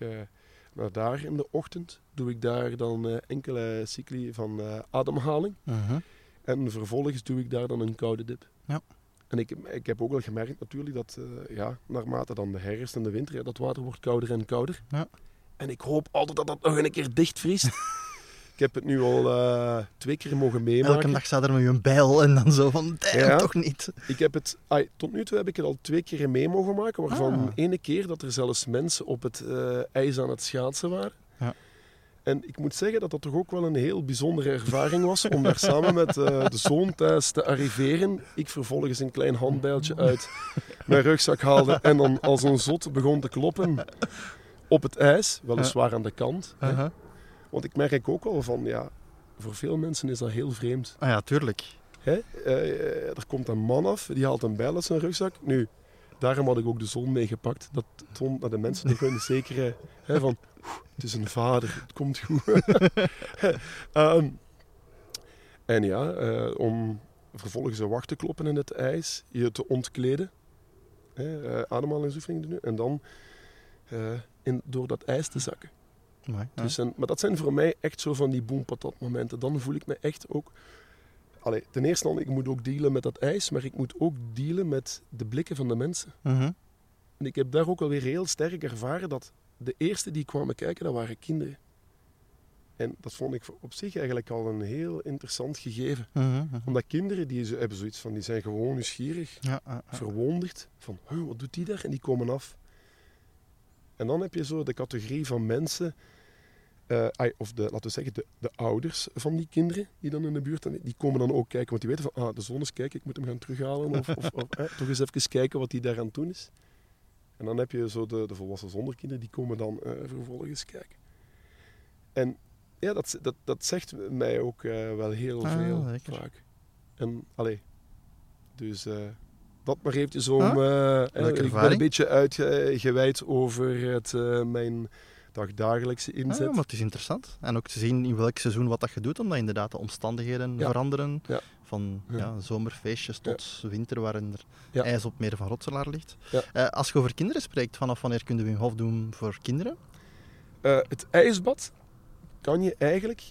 naar daar in de ochtend. Doe ik daar dan enkele cycli van ademhaling. Mhm. En vervolgens doe ik daar dan een koude dip. Ja. En ik, ik heb ook wel gemerkt natuurlijk dat eh, ja, naarmate dan de herfst en de winter, ja, dat water wordt kouder en kouder. Ja. En ik hoop altijd dat dat nog een keer dichtvriest. ik heb het nu al eh, twee keer mogen meemaken. Elke dag staat er met je een bijl en dan zo van, Ja. toch niet. Ik heb het, ai, tot nu toe heb ik het al twee keer mee mogen maken, waarvan Ah. ene keer dat er zelfs mensen op het eh, ijs aan het schaatsen waren. En ik moet zeggen dat dat toch ook wel een heel bijzondere ervaring was om daar samen met eh, de zoon thuis te arriveren. Ik vervolgens een klein handbijltje uit mijn rugzak haalde en dan als een zot begon te kloppen op het ijs, weliswaar aan de kant. hè. Want ik merk ook wel van, ja, voor veel mensen is dat heel vreemd. Ah ja, tuurlijk. Hè? Eh, er komt een man af, die haalt een bijl uit zijn rugzak. Nu, daarom had ik ook de zon meegepakt. Dat toont naar de mensen toch een zekere... Hè, van, "Oeh, het is een vader, het komt goed. Ehm, en ja, eh, om vervolgens een wacht te kloppen in het ijs, je te ontkleden. Hè, eh, ademhalingsoefening doen. En dan eh, in, door dat ijs te zakken. Dus en, maar dat zijn voor mij echt zo van die boompatat momenten. Dan voel ik me echt ook... Allee, ten eerste al, ik moet ook dealen met dat ijs, maar ik moet ook dealen met de blikken van de mensen. Mhm. En ik heb daar ook alweer heel sterk ervaren dat de eerste die kwamen kijken, dat waren kinderen. En dat vond ik op zich eigenlijk al een heel interessant gegeven. Mhm, mhm. Omdat kinderen, die zo- hebben zoiets van, die zijn gewoon nieuwsgierig Ja, verwonderd van "Huh, wat doet die daar? En die komen af. En dan heb je zo de categorie van mensen, eh, of de, laten we zeggen de, de ouders van die kinderen die dan in de buurt zijn, die komen dan ook kijken, want die weten van ah, de zon is kijken, ik moet hem gaan terughalen of, of, of eh, toch eens even kijken wat hij daar aan het doen is. En dan heb je zo de, de volwassen zonder kinderen, die komen dan eh, vervolgens kijken. En ja, dat, dat, dat zegt mij ook eh, wel heel Ah, veel lekker. vaak. En allee, dus eh, dat maar eventjes om. Ah, ik ben een beetje uitgeweid over het, mijn dagdagelijkse Ah, inzet. maar het is interessant. En ook te zien in welk seizoen wat dat je doet, omdat inderdaad de omstandigheden Ja. veranderen. Ja. Van Ja. zomerfeestjes tot winter waarin er ijs op meer van Rotselaar ligt. Eh, als je over kinderen spreekt, vanaf wanneer kun je Wim Hof doen voor kinderen? Eh, het ijsbad kan je eigenlijk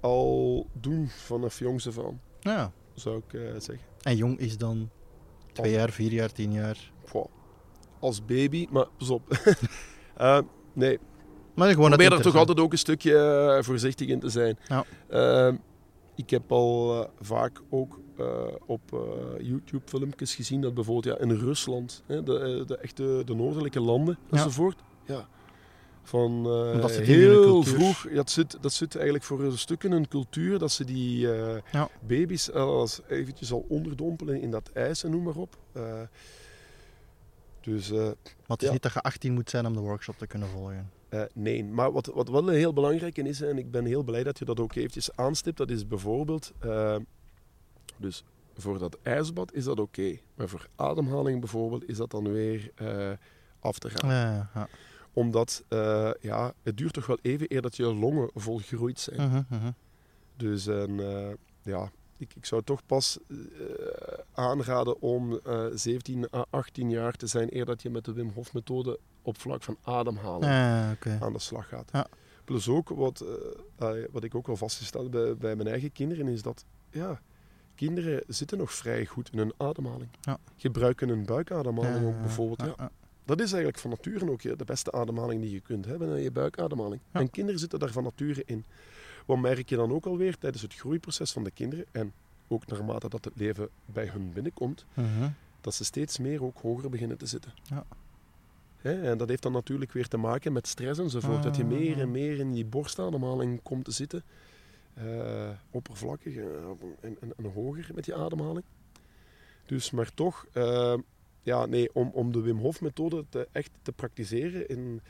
al doen vanaf jongs af aan, Ja. zou ik eh, zeggen. En jong is dan twee jaar, vier jaar, tien jaar. Als baby, maar pas op. Nee, Maar gewoon probeer er toch altijd ook een stukje voorzichtig in te zijn. Ja. Ik heb al eh, vaak ook eh, op eh, YouTube filmpjes gezien dat bijvoorbeeld ja, in Rusland, hè, de, de echte de noordelijke landen Ja. enzovoort, ja, van hun heel vroeg, ja, dat, zit, dat zit eigenlijk voor een stuk in hun cultuur, dat ze die Ja. baby's als eventjes al onderdompelen in dat ijs en noem maar op. Dus Maar het is niet dat je 18 moet zijn om de workshop te kunnen volgen. Eh, nee, maar wat, wat wel heel belangrijk is, en ik ben heel blij dat je dat ook eventjes aanstipt, dat is bijvoorbeeld, eh, dus voor dat ijsbad is dat oké, maar voor ademhaling bijvoorbeeld is dat dan weer eh, af te gaan. Ja, ja. Omdat, ja, het duurt toch wel even eer dat je longen volgroeid zijn. Mhm, mhm. Dus en, ja, ik, ik zou toch pas eh, aanraden om eh 17 à 18 jaar te zijn eer dat je met de Wim Hof methode op vlak van ademhaling Ja, oké. aan de slag gaat. Ja. Plus ook, wat, eh, eh, wat ik ook wel vastgesteld heb bij, bij mijn eigen kinderen, is dat ja, kinderen zitten nog vrij goed in hun ademhaling. Ja. Gebruiken hun buikademhaling ook bijvoorbeeld. Ja. Dat is eigenlijk van nature ook de beste ademhaling die je kunt hebben, je buikademhaling. En kinderen zitten daar van nature in. Wat merk je dan ook alweer tijdens het groeiproces van de kinderen, en ook naarmate dat het leven bij hun binnenkomt, Mhm. dat ze steeds meer ook hoger beginnen te zitten. Ja. Hè, en dat heeft dan natuurlijk weer te maken met stress enzovoort. Dat je Ah. meer en meer in die borstademhaling komt te zitten. Eh, oppervlakkig eh, en, en, en hoger met die ademhaling. Dus, maar toch, eh, ja, nee, om, om de Wim Hof methode te, echt te praktiseren in,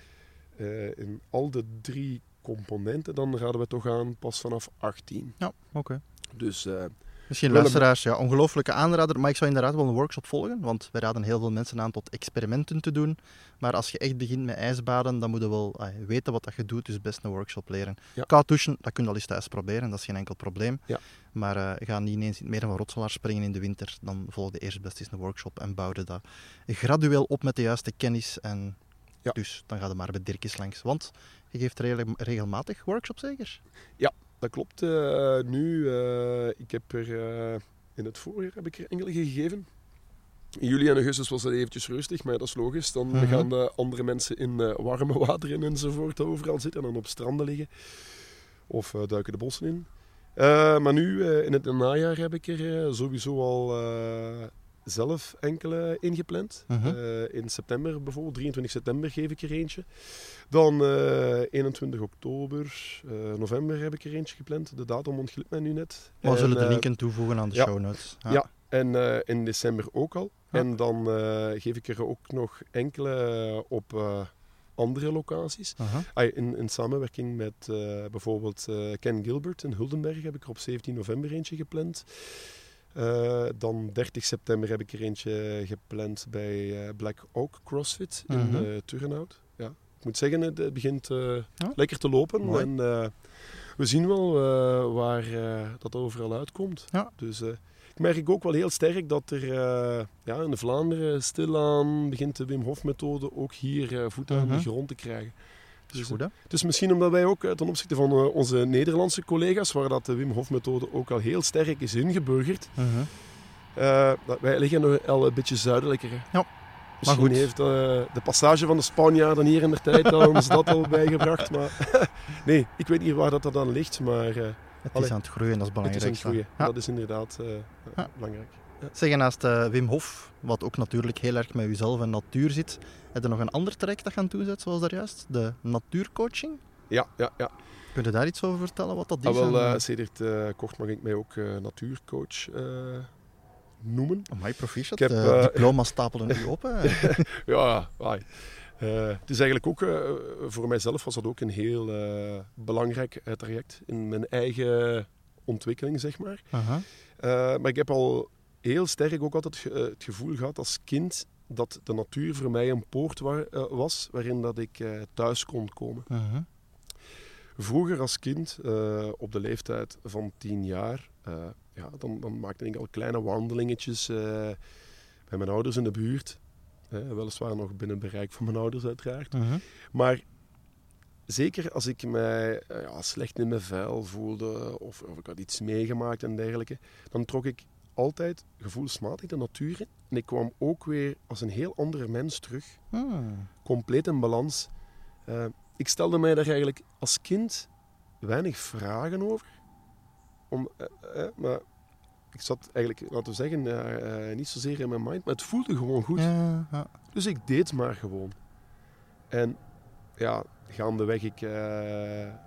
in al de drie componenten, dan raden we toch aan pas vanaf 18. Ja, oké. Dus eh, Misschien luisteraars, ja, ongelooflijke aanrader. Maar ik zou inderdaad wel een workshop volgen, want wij raden heel veel mensen aan tot experimenten te doen. Maar als je echt begint met ijsbaden, dan moet je wel ah, weten wat dat je doet, dus best een workshop leren. Ja. Koud douchen, dat kun je al eens thuis proberen, dat is geen enkel probleem. Ja. Maar eh, ga niet ineens in het meer van Rotselaar springen in de winter, dan volg je eerst best eens een workshop en bouw je dat gradueel op met de juiste kennis. En Ja. Dus dan ga je maar bij Dirkjes langs, want je geeft regel- regelmatig workshops zeker? Dat klopt. eh, nu, eh, ik heb er eh, in het voorjaar heb ik er enkele gegeven. In juli en augustus was het eventjes rustig, maar dat is logisch. Dan Mhm. gaan de andere mensen in warme water en enzovoort overal zitten en dan op stranden liggen. Of uh, duiken de bossen in. Uh, maar nu, uh, in het najaar, heb ik er sowieso al zelf enkele ingepland. Uh -huh. in september bijvoorbeeld, 23 september geef ik er eentje. Dan 21 oktober, november heb ik er eentje gepland. De datum ontglipt mij nu net. We zullen de linken toevoegen aan de ja, show notes. Ja, ja en in december ook al. Ja. En dan geef ik er ook nog enkele op andere locaties. Uh-huh. in, in, samenwerking met uh, bijvoorbeeld uh, Ken Gilbert in Huldenberg heb ik er op 17 november eentje gepland. Uh, dan 30 september heb ik er eentje gepland bij Black Oak CrossFit in uh-huh. Turnhout. Ja, ik moet zeggen, het begint lekker te lopen. Mooi. En we zien wel waar dat overal uitkomt. Ja. Dus merk ik ook wel heel sterk dat er ja, in Vlaanderen stilaan begint de Wim Hof methode ook hier voet aan de mhm. grond te krijgen. Dus, goed, hè? dus misschien omdat wij ook ten opzichte van uh, onze Nederlandse collega's, waar dat de Wim Hof methode ook al heel sterk is ingeburgerd, -huh. wij liggen nog al een beetje zuidelijker. Ja. Misschien maar goed. heeft de passage van de Spanjaarden hier in de tijd ons dat al bijgebracht. Maar nee, ik weet niet waar dat, dat dan ligt, maar het Allee, is aan het groeien, dat is belangrijk. Het is aan het groeien, ja. dat is inderdaad uh, ja. belangrijk. Ja. Zeg, naast uh, Wim Hof, wat ook natuurlijk heel erg met jezelf en natuur zit, heb je nog een ander traject dat gaan toezetten, zoals daar juist? De natuurcoaching? Ja, ja, ja. Kun je daar iets over vertellen, wat dat ah, is? Ah, wel, uh, sedert uh, kort mag ik mij ook natuurcoach noemen. Amai, proficiat. Ik heb, uh, diploma's stapelen nu op. ja, ai. Uh, het is eigenlijk ook, uh, voor mijzelf was dat ook een heel belangrijk traject in mijn eigen ontwikkeling, zeg maar. -huh. maar ik heb al heel sterk ook altijd het gevoel gehad als kind dat de natuur voor mij een poort wa was waarin dat ik thuis kon komen. -huh. Vroeger als kind, op de leeftijd van tien jaar, ja, dan, dan maakte ik al kleine wandelingetjes bij mijn ouders in de buurt. Weliswaar nog binnen bereik van mijn ouders, uiteraard. Uh -huh. Maar zeker als ik mij ja, slecht in mijn vel voelde of, of, ik had iets meegemaakt en dergelijke, dan trok ik altijd gevoelsmatig de natuur in. En ik kwam ook weer als een heel andere mens terug. Hmm. Compleet in balans. Uh, ik stelde mij daar eigenlijk als kind weinig vragen over. Om, uh, uh, maar ik zat eigenlijk, laten we zeggen, niet zozeer in mijn mind, maar het voelde gewoon goed. Ja, ja. Dus ik deed maar gewoon. En ja, gaandeweg ik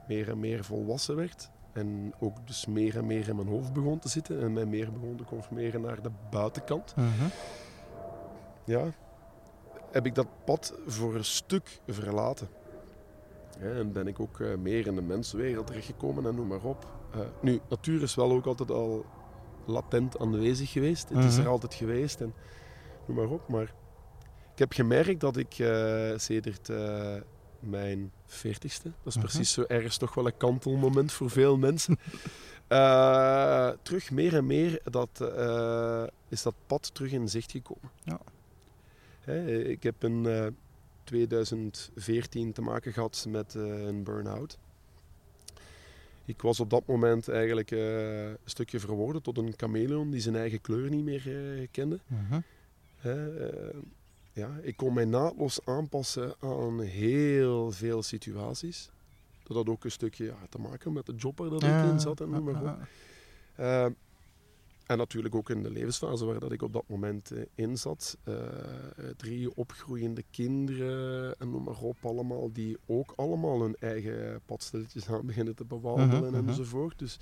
meer en meer volwassen werd. En ook dus meer en meer in mijn hoofd begon te zitten. En mij meer begon te conformeren naar de buitenkant. Uh -huh. Ja, heb ik dat pad voor een stuk verlaten. Ja, en ben ik ook uh, meer in de mensenwereld terechtgekomen en noem maar op. nu, natuur is wel ook altijd al latent aanwezig geweest. Het is er Mhm. altijd geweest en noem maar op. Maar ik heb gemerkt dat ik uh, sedert mijn veertigste, dat is precies zo ergens toch wel een kantelmoment voor veel mensen, uh, terug meer en meer dat, uh, is dat pad terug in zicht gekomen. Ja. Hè, ik heb in uh, 2014 te maken gehad met een burn-out. Ik was op dat moment eigenlijk een stukje verworden tot een chameleon die zijn eigen kleur niet meer kende. Ja, ik kon mij naadloos aanpassen aan heel veel situaties. Dat had ook een stukje ja, te maken met de job waar dat ik in zat en noem maar op. Uh, en natuurlijk ook in de levensfase waar dat ik op dat moment uh, in zat. Uh, drie opgroeiende kinderen en noem maar op, allemaal, die ook allemaal hun eigen padstilletjes aan beginnen te bewandelen Mhm, mhm. enzovoort. Dus,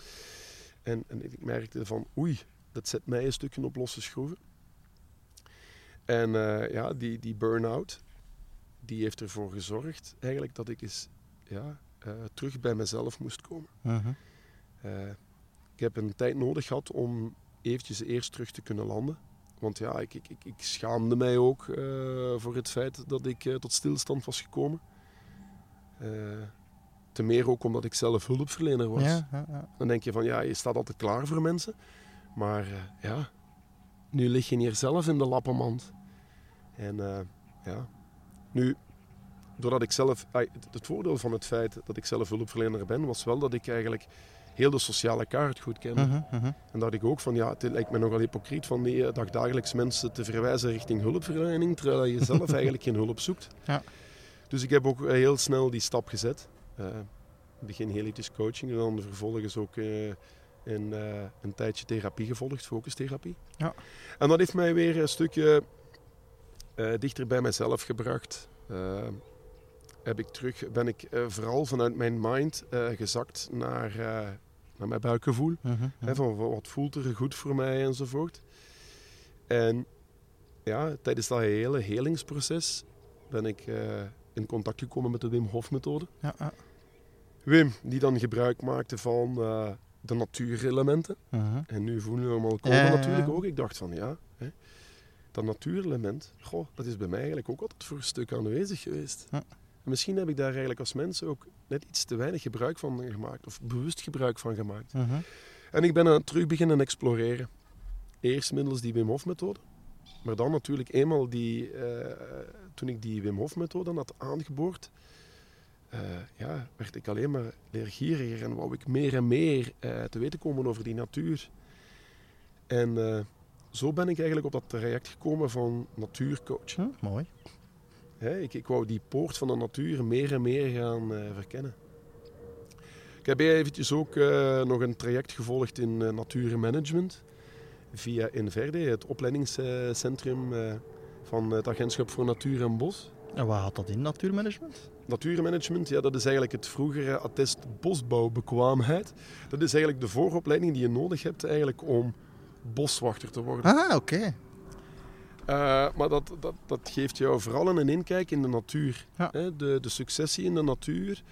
en, en ik merkte van, oei, dat zet mij een stukje op losse schroeven. En uh, ja, die, die burn-out, die heeft ervoor gezorgd eigenlijk dat ik eens ja, uh, terug bij mezelf moest komen. Mhm. Uh, ik heb een tijd nodig gehad om eventjes eerst terug te kunnen landen. Want ja, ik, ik, ik, ik schaamde mij ook voor het feit dat ik tot stilstand was gekomen. Te meer ook omdat ik zelf hulpverlener was. Ja, ja, ja. Dan denk je van ja, je staat altijd klaar voor mensen. Maar ja, nu lig je hier zelf in de lappenmand. En ja, nu, doordat ik zelf... Het voordeel van het feit dat ik zelf hulpverlener ben, was wel dat ik eigenlijk heel de sociale kaart goed kennen. Uh -huh, uh -huh. En dat ik ook van, ja, het lijkt me nogal hypocriet van die dagdagelijks mensen te verwijzen richting hulpverlening, terwijl je zelf eigenlijk geen hulp zoekt. Ja. Dus ik heb ook heel snel die stap gezet. Uh, begin heel iets coaching en dan vervolgens ook een, een tijdje therapie gevolgd, focustherapie. Ja. En dat heeft mij weer een stukje uh, dichter bij mezelf gebracht. heb ik terug, ben ik vooral vanuit mijn mind gezakt naar, naar mijn buikgevoel. Uh -huh, Hè, van wat voelt er goed voor mij enzovoort. En ja, tijdens dat hele helingsproces ben ik in contact gekomen met de Wim Hof methode. Ja, ja. Wim, die dan gebruik maakte van uh, de natuurelementen. Uh -huh. En nu voelen we allemaal komen Ja, ja, ja. natuurlijk ook. Ik dacht van ja, hè, dat natuurelement, goh, dat is bij mij eigenlijk ook altijd voor een stuk aanwezig geweest. En misschien heb ik daar eigenlijk als mens ook net iets te weinig gebruik van gemaakt. Of bewust gebruik van gemaakt. -huh. En ik ben aan het terug beginnen exploreren. Eerst middels die Wim Hof methode. Maar dan natuurlijk eenmaal die, uh, toen ik die Wim Hof methode had aangeboord, uh, ja, werd ik alleen maar leergieriger en wou ik meer en meer uh, te weten komen over die natuur. En zo ben ik eigenlijk op dat traject gekomen van natuurcoach. Hm, mooi. Ik, ik wou die poort van de natuur meer en meer gaan verkennen. Ik heb eventjes ook nog een traject gevolgd in natuurmanagement via Inverde, het opleidingscentrum van het Agentschap voor Natuur en Bos. En wat had dat in, natuurmanagement? Natuurmanagement, ja, dat is eigenlijk het vroegere attest bosbouwbekwaamheid. Dat is eigenlijk de vooropleiding die je nodig hebt eigenlijk om boswachter te worden. Ah, oké. Okay. Uh, maar dat, dat, dat geeft jou vooral een inkijk in de natuur. Ja. Hè? De, de successie in de natuur.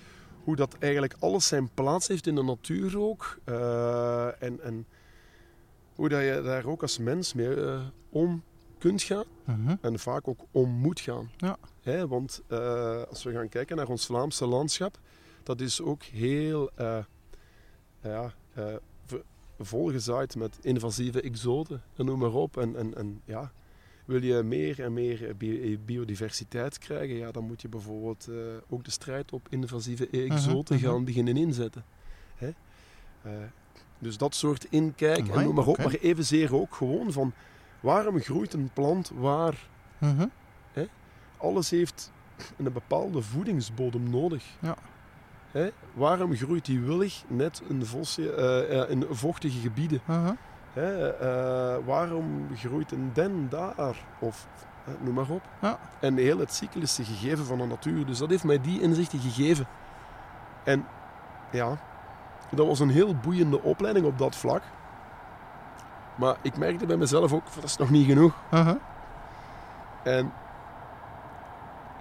Hoe dat eigenlijk alles zijn plaats heeft in de natuur ook. Uh, en, en hoe dat je daar ook als mens mee uh, om kunt gaan. -huh. En vaak ook om moet gaan. Ja. Hè, want als we gaan kijken naar ons Vlaamse landschap, dat is ook heel ja, volgezaaid met invasieve exoten en noem maar op. En, en, en ja, wil je meer en meer biodiversiteit krijgen, ja, dan moet je bijvoorbeeld ook de strijd op invasieve exoten -huh, gaan beginnen inzetten. Hè? dus dat soort inkijk Amai, en noem maar op, okay. maar evenzeer ook gewoon van waarom groeit een plant waar? -huh. Hè? Alles heeft een bepaalde voedingsbodem nodig. Ja. Hè? Waarom groeit die willig net in, vosje, uh, in vochtige gebieden? Uh -huh. Hè? Uh, waarom groeit een den daar? Of noem maar op. Ja. En heel het cyclische gegeven van de natuur. Dus dat heeft mij die inzichten gegeven. En ja, dat was een heel boeiende opleiding op dat vlak. Maar ik merkte bij mezelf ook, dat is nog niet genoeg. Uh -huh. En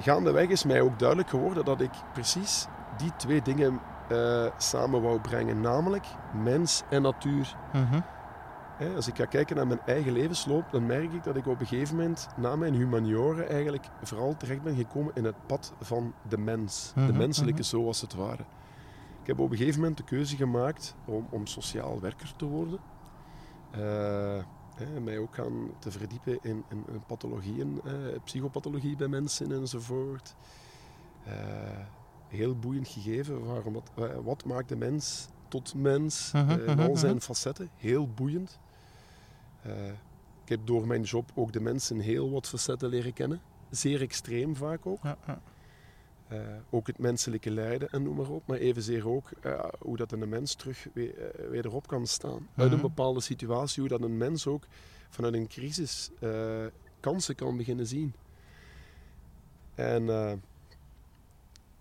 gaandeweg is mij ook duidelijk geworden dat ik precies die twee dingen uh, samen wou brengen. Namelijk mens en natuur. He, als ik ga kijken naar mijn eigen levensloop, dan merk ik dat ik op een gegeven moment na mijn humanioren eigenlijk vooral terecht ben gekomen in het pad van de mens. De menselijke zo als het ware. Ik heb op een gegeven moment de keuze gemaakt om, om sociaal werker te worden. Uh, Hè, mij ook gaan te verdiepen in, in, in pathologieën, eh, psychopathologie bij mensen enzovoort. Uh, heel boeiend gegeven. Waarom, wat, wat maakt de mens tot mens uh -huh, uh, in al zijn facetten? Heel boeiend. Uh, ik heb door mijn job ook de mensen heel wat facetten leren kennen. Zeer extreem vaak ook. Ja, ja. Uh, ook het menselijke lijden en noem maar op. Maar evenzeer ook uh, hoe dat een mens terug weer, uh, wederop kan staan. -huh. Uit een bepaalde situatie. Hoe dat een mens ook vanuit een crisis kansen kan beginnen zien. En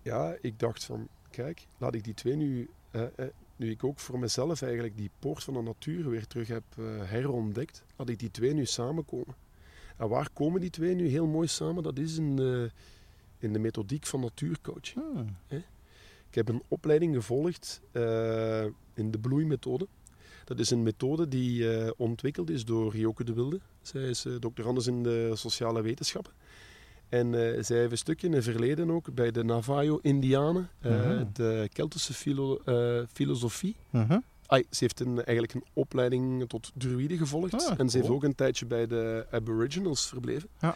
ja, ik dacht van, kijk, laat ik die twee nu... nu ik ook voor mezelf eigenlijk die poort van de natuur weer terug heb herontdekt, laat ik die twee nu samenkomen. En waar komen die twee nu heel mooi samen? Dat is in de in de methodiek van natuurcoaching. Hmm. Ik heb een opleiding gevolgd in de bloeimethode. Dat is een methode die ontwikkeld is door Joke de Wilde. Zij is uh, doctorandus in de sociale wetenschappen. En zij heeft een stukje in het verleden ook bij de Navajo-Indianen, -huh. de Keltische filo filosofie. -huh. Ay, ze heeft een, eigenlijk een opleiding tot druïde gevolgd. Ah, en ze heeft ook een tijdje bij de Aboriginals verbleven. Ja.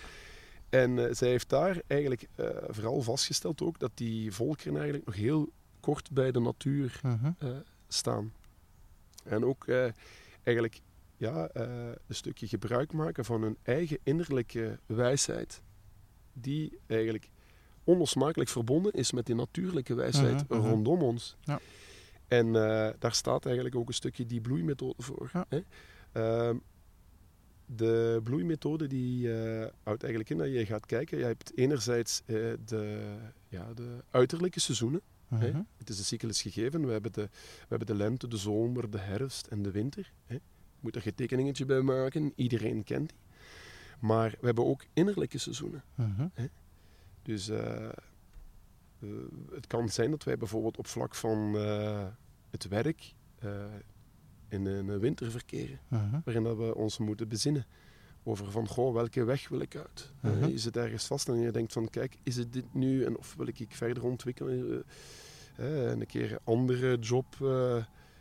En zij heeft daar eigenlijk vooral vastgesteld ook dat die volkeren eigenlijk nog heel kort bij de natuur -huh. uh, staan. En ook eigenlijk ja, een stukje gebruik maken van hun eigen innerlijke wijsheid. Die eigenlijk onlosmakelijk verbonden is met die natuurlijke wijsheid rondom ons. Ja. En eh, daar staat eigenlijk ook een stukje die bloeimethode voor. Ja. Hè? Ehm, de bloeimethode die eh, houdt eigenlijk in dat je gaat kijken. Je hebt enerzijds eh, de, ja, de uiterlijke seizoenen. hè. Mhm. Het is een cyclus gegeven. We hebben, de, we hebben de lente, de zomer, de herfst en de winter. Hè. Je moet er geen tekeningetje bij maken. Iedereen kent die. Maar we hebben ook innerlijke seizoenen. Mhm. Dus eh, eh, het kan zijn dat wij bijvoorbeeld op vlak van eh, het werk in een winter verkeren. Mhm. Waarin dat we ons moeten bezinnen over van, goh, welke weg wil ik uit? Eh, Mhm. je zit ergens vast en je denkt van, kijk, is het dit nu? En of wil ik ik verder ontwikkelen? en een keer een andere job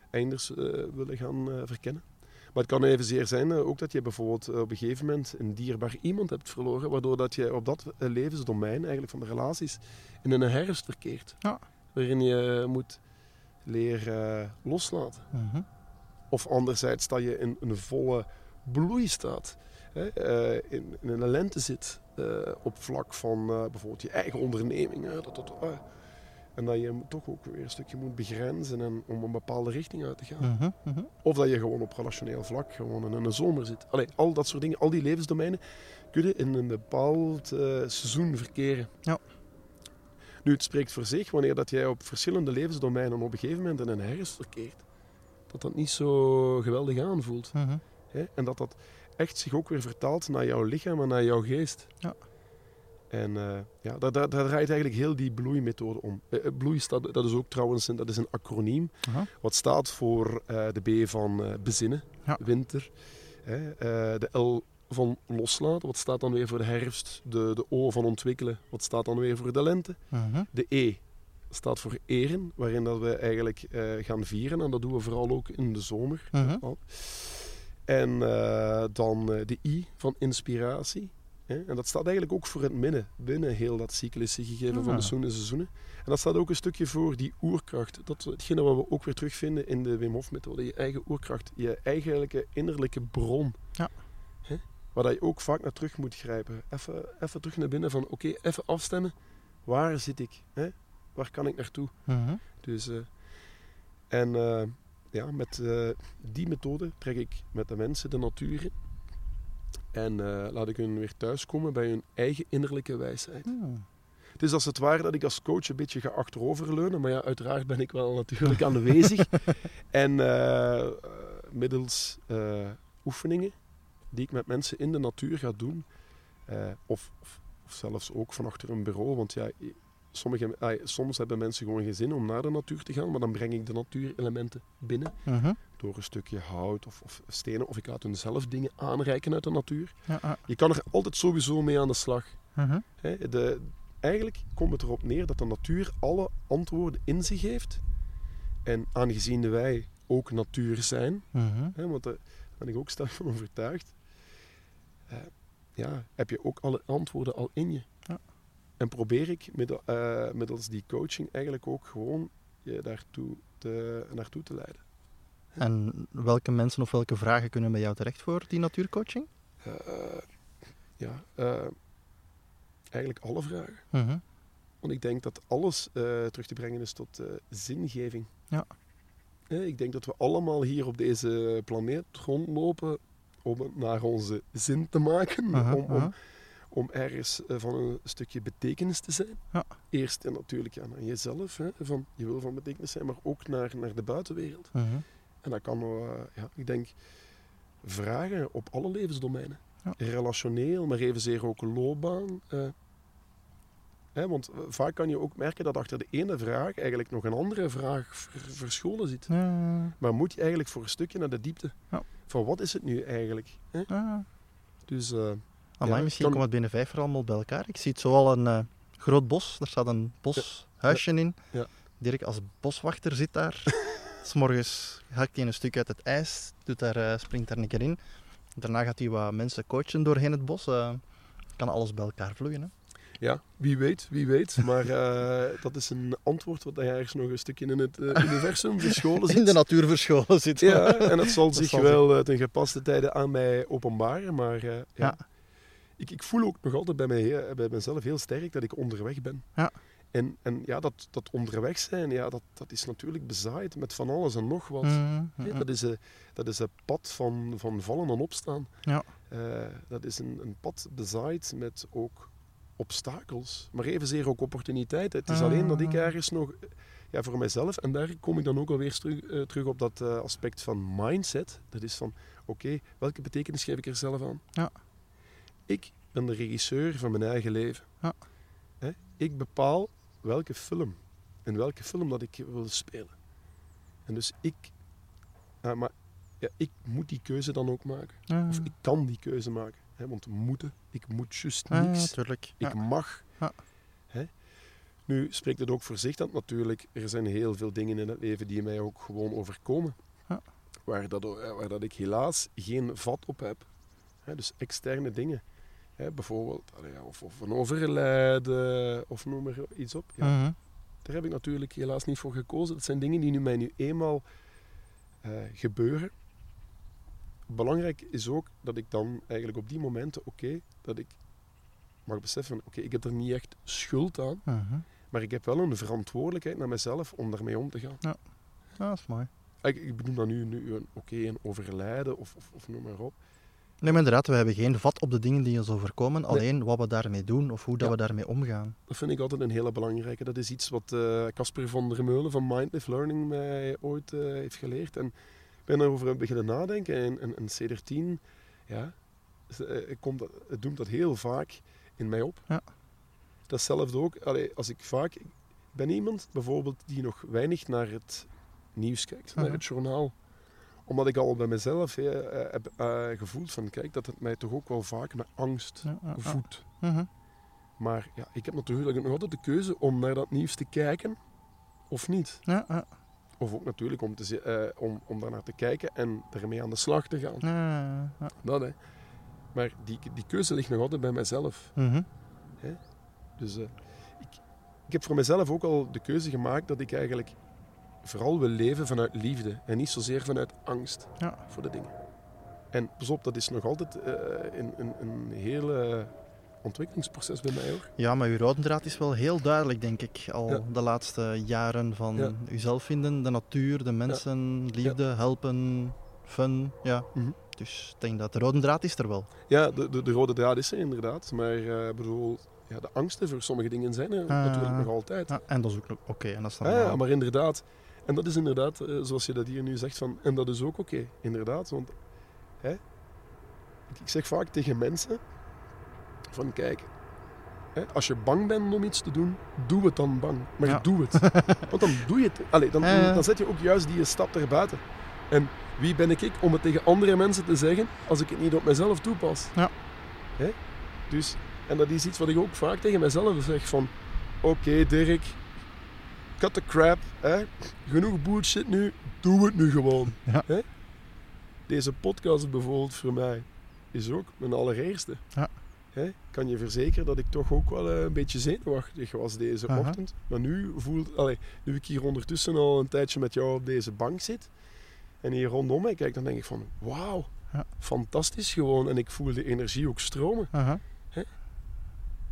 einders willen gaan verkennen. Maar het kan evenzeer zijn eh, ook dat je bijvoorbeeld eh, op een gegeven moment een dierbaar iemand hebt verloren, waardoor dat je op dat eh, levensdomein eigenlijk van de relaties in een herfst verkeert. Ja. Waarin je moet leren loslaten. Mhm. Of anderzijds dat je in een volle bloei staat. Hè, in, in een lente zit. op vlak van bijvoorbeeld je eigen onderneming. dat, dat. En dat je hem toch ook weer een stukje moet begrenzen en om een bepaalde richting uit te gaan. Mhm. Mhm. Of dat je gewoon op relationeel vlak gewoon in een zomer zit. Allee, al dat soort dingen, al die levensdomeinen kunnen in een bepaald eh, seizoen verkeren. Ja. Nu, het spreekt voor zich wanneer dat jij op verschillende levensdomeinen op een gegeven moment in een herfst verkeert. Dat dat niet zo geweldig aanvoelt. Mhm. Hè? En dat dat echt zich ook weer vertaalt naar jouw lichaam en naar jouw geest. Ja. En eh, ja, daar, daar, daar draait eigenlijk heel die bloeimethode om. Eh, eh, bloei staat, dat is ook trouwens een, dat is een acroniem. Wat staat voor de B van bezinnen, Ja. winter. De L van loslaten, wat staat dan weer voor de herfst. De, de O van ontwikkelen, wat staat dan weer voor de lente. De E staat voor eren, waarin dat we eigenlijk gaan vieren. En dat doen we vooral ook in de zomer. En dan de I van inspiratie. En dat staat eigenlijk ook voor het midden, binnen heel dat cyclische gegeven van Ah. de seizoenen seizoenen. En dat staat ook een stukje voor die oerkracht. Dat is hetgene wat we ook weer terugvinden in de Wim Hof methode. Je eigen oerkracht, je eigenlijke innerlijke bron. Ja. Hè? Waar je ook vaak naar terug moet grijpen. Even, even terug naar binnen van oké, even afstemmen. Waar zit ik? Hè? Waar kan ik naartoe? Mhm. Dus, eh, en eh, ja, met eh, die methode trek ik met de mensen de natuur in. En eh, laat ik hun weer thuiskomen bij hun eigen innerlijke wijsheid. Ja. Het is als het ware dat ik als coach een beetje ga achteroverleunen. Maar ja, uiteraard ben ik wel natuurlijk aanwezig. en eh, middels eh, oefeningen die ik met mensen in de natuur ga doen. of, of, of zelfs ook van achter een bureau. Want ja, sommige, soms hebben mensen gewoon geen zin om naar de natuur te gaan. Maar dan breng ik de natuurelementen binnen. Mhm. Door een stukje hout of, of stenen. Of ik laat hun zelf dingen aanreiken uit de natuur. Je kan er altijd sowieso mee aan de slag. Mhm. De, eigenlijk komt het erop neer dat de natuur alle antwoorden in zich heeft. En aangezien wij ook natuur zijn, Mhm. want daar ben ik ook sterk van overtuigd, eh, ja, heb je ook alle antwoorden al in je. En probeer ik middel, eh, middels die coaching eigenlijk ook gewoon je daartoe te, naartoe te leiden. En welke mensen of welke vragen kunnen bij jou terecht voor die natuurcoaching? Eh, ja, eh, eigenlijk alle vragen. Mhm. Want ik denk dat alles terug te brengen is tot zingeving. Ja. Ik denk dat we allemaal hier op deze planeet rondlopen om het naar onze zin te maken. Om. Om ergens eh, van een stukje betekenis te zijn. Ja. Eerst en natuurlijk naar jezelf, hè, van, je wil van betekenis zijn, maar ook naar, naar de buitenwereld. Mhm. En dat kan, eh, ja, ik denk, vragen op alle levensdomeinen. Ja. Relationeel, maar evenzeer ook loopbaan. eh. Hè, want vaak kan je ook merken dat achter de ene vraag eigenlijk nog een andere vraag ver- verscholen zit. Ja. Maar moet je eigenlijk voor een stukje naar de diepte. Ja. Van wat is het nu eigenlijk? Hè? Ja. Dus Amai, misschien kan- komt het binnen vijf jaar allemaal bij elkaar. Ik zie het zo al een eh, groot bos. Daar staat een boshuisje in. Ja. Dirk als boswachter zit daar. S morgens hakt hij een stuk uit het ijs, doet daar, eh, springt daar een keer in. Daarna gaat hij wat mensen coachen doorheen het bos. eh, kan alles bij elkaar vloeien. Hè? ja, wie weet, wie weet. Maar dat is een antwoord wat ergens nog een stukje in het universum verscholen zit. In de natuur verscholen zit. Ja, en dat zal Dat zich zal wel ten gepaste tijden aan mij openbaren. Maar ja. Ja. Ik, ik voel ook nog altijd bij, mij, he- bij mezelf heel sterk dat ik onderweg ben. Ja. En, en ja, dat, dat onderweg zijn, ja, dat, dat is natuurlijk bezaaid met van alles en nog wat. Mhm, Hè, mhm. dat, is een, dat is een pad van, van vallen en opstaan. Ja. Eh, dat is een, een pad bezaaid met ook obstakels, maar evenzeer ook opportuniteiten. Het is alleen dat ik Ah. ergens nog, ja, voor mezelf, en daar kom ik dan ook alweer terug, eh, terug op dat eh, aspect van mindset. Dat is van, oké, welke betekenis geef ik er zelf aan? Ja. Ik ben de regisseur van mijn eigen leven. Ja. Hè? Ik bepaal welke film, in welke film dat ik wil spelen. En dus ik, ja, maar ja, ik moet die keuze dan ook maken. Ja, Of ik kan die keuze maken. Hè? Want moeten, ik moet juist niks. Ik mag. Ja. Hè? Nu spreekt het ook voor zich dat natuurlijk, er zijn heel veel dingen in het leven die mij ook gewoon overkomen. Ja. Waar, dat, waar dat ik helaas geen vat op heb. Hè? Dus externe dingen. Hè? Bijvoorbeeld, of, of een overlijden, of noem maar iets op. Ja, Mhm. daar heb ik natuurlijk helaas niet voor gekozen. Dat zijn dingen die nu mij nu eenmaal eh, gebeuren. Belangrijk is ook dat ik dan eigenlijk op die momenten, oké, dat ik mag beseffen, oké, ik heb er niet echt schuld aan, Mhm. maar ik heb wel een verantwoordelijkheid naar mezelf om daarmee om te gaan. Ja, dat is mooi. Ik, ik bedoel dan nu, nu een, oké, een overlijden of, of, of noem maar op. Nee, maar inderdaad, we hebben geen vat op de dingen die ons overkomen. Alleen wat we daarmee doen of hoe dat Ja. we daarmee omgaan. Dat vind ik altijd een hele belangrijke. Dat is iets wat eh, Casper van der Meulen van Mindlift Learning mij ooit eh, heeft geleerd. En ik ben erover beginnen nadenken. En, en, en CD10, ja, eh, komt het doemt dat heel vaak in mij op. Ja. Datzelfde ook, allee, als ik vaak... Ik ben iemand bijvoorbeeld die nog weinig naar het nieuws kijkt, naar Mhm. het journaal. Omdat ik al bij mezelf eh, heb eh, gevoeld van, kijk, dat het mij toch ook wel vaak met angst voedt. Mhm. Maar ja, ik heb natuurlijk nog altijd de keuze om naar dat nieuws te kijken of niet. Of ook natuurlijk om, te, eh, om, om daarnaar te kijken en ermee aan de slag te gaan. Ja, ja. Dat, hè. Maar die, die keuze ligt nog altijd bij mijzelf. Mhm. Dus eh, ik, ik heb voor mezelf ook al de keuze gemaakt dat ik eigenlijk vooral wil leven vanuit liefde en niet zozeer vanuit angst Ja. voor de dingen. En pas op, dat is nog altijd eh, een, een, een hele ontwikkelingsproces bij mij hoor. Ja, maar uw rode draad is wel heel duidelijk, denk ik, al Ja. de laatste jaren van Ja. uzelf vinden, de natuur, de mensen, liefde, helpen, fun. Ja. Mhm. Dus ik denk dat de rode draad is er wel. Ja, de, de, de rode draad is er inderdaad. Maar eh, bedoel, ja, de angsten voor sommige dingen zijn er Ah. natuurlijk nog altijd. Ja, en dat is ook nog oké. en dat is Ah, ja, maar inderdaad. En dat is inderdaad, eh, zoals je dat hier nu zegt, van, en dat is ook oké, inderdaad. Want hè, ik, zeg vaak tegen mensen, van kijk, hè, als je bang bent om iets te doen, doe het dan bang. Maar Ja. doe het. Want dan doe je het. Allee, dan, dan zet je ook juist die stap erbuiten. En wie ben ik, ik om het tegen andere mensen te zeggen als ik het niet op mezelf toepas? Ja. Hè? Dus, en dat is iets wat ik ook vaak tegen mezelf zeg van... Oké Dirk, cut the crap. Hè? Genoeg bullshit nu, doe het nu gewoon. Ja. Hè? Deze podcast bijvoorbeeld voor mij is ook mijn allereerste. Ja. Hè? Kan je verzekeren dat ik toch ook wel eh, een beetje zenuwachtig was deze ochtend. Maar nu voelt, allee, nu ik hier ondertussen al een tijdje met jou op deze bank zit en hier rondom mij kijk, dan denk ik van wauw, Ja. fantastisch gewoon. En ik voel de energie ook stromen.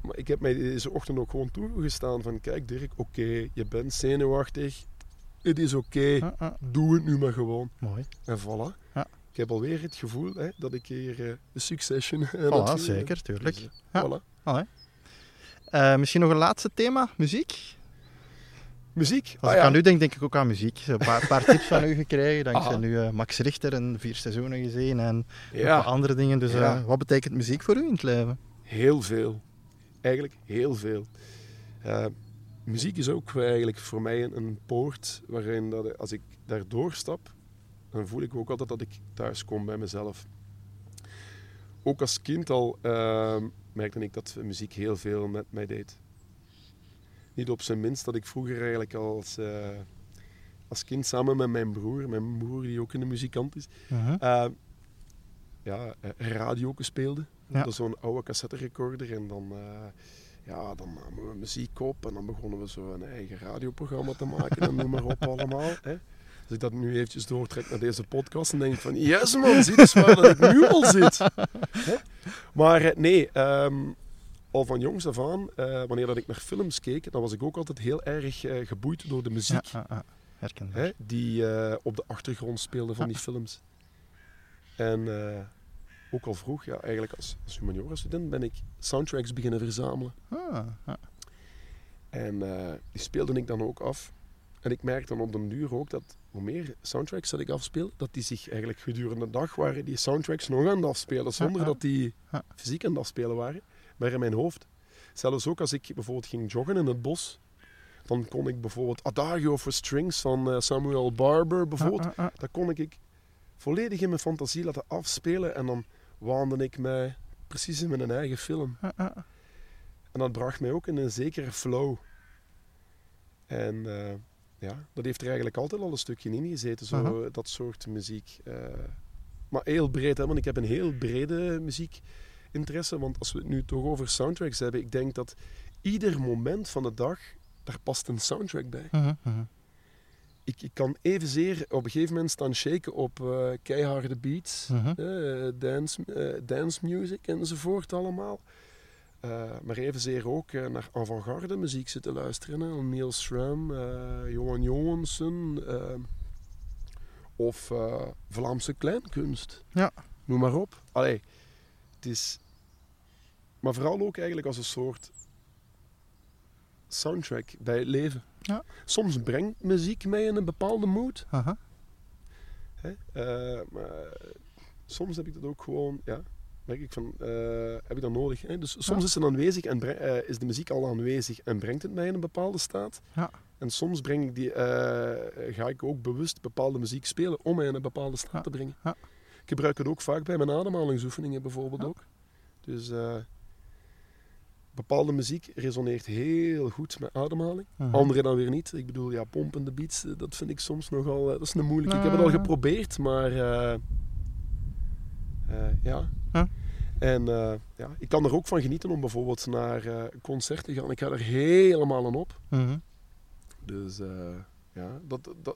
Maar ik heb mij deze ochtend ook gewoon toegestaan van kijk Dirk, oké, je bent zenuwachtig. Het is oké, Ja, ja. doe het nu maar gewoon. Mooi. En voilà. Ja. Ik heb alweer het gevoel hè, dat ik hier eh, een succession aan het Voilà, zeker, tuurlijk. Dus, eh, Ja. voilà. Eh, misschien nog een laatste thema, muziek. Muziek. Als Ah, ik ja. aan u denk, denk ik ook aan muziek. Een paar, paar tips van u gekregen. Dankzij Aha. nu eh, Max Richter en vier seizoenen gezien en Ja. andere dingen. Dus eh, Ja. wat betekent muziek voor u in het leven? Heel veel. Eigenlijk heel veel. Eh, muziek is ook eigenlijk voor mij een, een poort waarin dat als ik daar doorstap, dan voel ik ook altijd dat ik thuis kom bij mezelf. Ook als kind al eh, merkte ik dat muziek heel veel met mij deed. Niet op zijn minst dat ik vroeger eigenlijk als, eh, als kind samen met mijn broer, mijn broer die ook een muzikant is, eh, ja, radio speelde. Ja. Dat is zo'n oude cassette recorder. En dan, eh, ja, dan namen we muziek op. En dan begonnen we zo een eigen radioprogramma te maken. en noem maar op allemaal. Hè. Als ik dat nu eventjes doortrek naar deze podcast, dan denk ik van, yes man, zie eens waar dat ik nu al zit. Hè? Maar eh, nee, ehm, al van jongs af aan, eh, wanneer dat ik naar films keek, dan was ik ook altijd heel erg geboeid door de muziek Ja. Herkenbaar. hè, die op de achtergrond speelde van die films. En ook al vroeg, ja, eigenlijk als, als humaniora-student, ben ik soundtracks beginnen verzamelen. Ah. En eh, die speelde ik dan ook af. En ik merk dan op den duur ook dat hoe meer soundtracks dat ik afspeel, dat die zich eigenlijk gedurende de dag waren die soundtracks nog aan het afspelen, zonder dat die fysiek aan het afspelen waren, maar in mijn hoofd. Zelfs ook als ik bijvoorbeeld ging joggen in het bos, dan kon ik bijvoorbeeld Adagio for Strings van eh, Samuel Barber bijvoorbeeld, dat kon ik volledig in mijn fantasie laten afspelen en dan waande ik mij precies in mijn eigen film. En dat bracht mij ook in een zekere flow. En eh, ja, dat heeft er eigenlijk altijd al een stukje in gezeten, zo, Aha. dat soort muziek. Eh, maar heel breed, hè, want ik heb een heel brede muziekinteresse. Want als we het nu toch over soundtracks hebben, ik denk dat ieder moment van de dag, daar past een soundtrack bij. Mhm, mhm. Ik, ik kan evenzeer op een gegeven moment staan shaken op eh, keiharde beats, Mhm. eh, dance, eh, dance music enzovoort allemaal. Maar evenzeer ook naar avant-garde muziek zitten luisteren. Hè. Niels Schram, eh, Johan Johansson of Vlaamse kleinkunst. Ja. Noem maar op. Allee, het is... Maar vooral ook eigenlijk als een soort soundtrack bij het leven. Ja. Soms brengt muziek mij in een bepaalde mood. Aha. Hè? Eh, maar soms heb ik dat ook gewoon, ja, merk ik van, eh, heb ik dat nodig. Hè? Dus soms is het aanwezig en eh, is de muziek al aanwezig en brengt het mij in een bepaalde staat. Ja. En soms breng ik die, ga ik ook bewust bepaalde muziek spelen om mij in een bepaalde staat Ja. te brengen. Ja. Ik gebruik het ook vaak bij mijn ademhalingsoefeningen bijvoorbeeld ook. Dus bepaalde muziek resoneert heel goed met ademhaling. Andere dan weer niet. Ik bedoel, ja, pompende beats, eh, dat vind ik soms nogal... eh, dat is een moeilijke. Ik heb het al Nou. geprobeerd, maar... eh, ja. En ja, ik kan er ook van genieten om bijvoorbeeld naar eh, een concert te gaan. Ik ga er helemaal aan op. Mhm. Dus ja, dat... dat, dat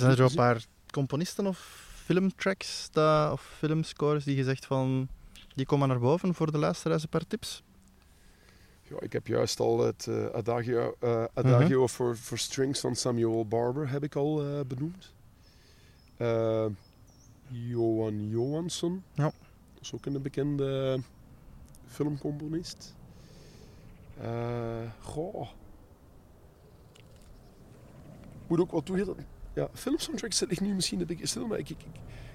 Zijn er zo een paar componisten of filmtracks dat, of filmscores die je zegt van die komen naar boven voor de luisteraars een paar tips? Ja, ik heb juist al het eh, Adagio, eh, Adagio Mhm. for, for Strings van Samuel Barber heb ik al eh, benoemd. Johan Johansson. Ja. Dat is ook een bekende filmcomponist. Goh. Moet ook wel toegeven. Ja, filmsoundtracks zit ik nu misschien een beetje stil, maar ik, ik,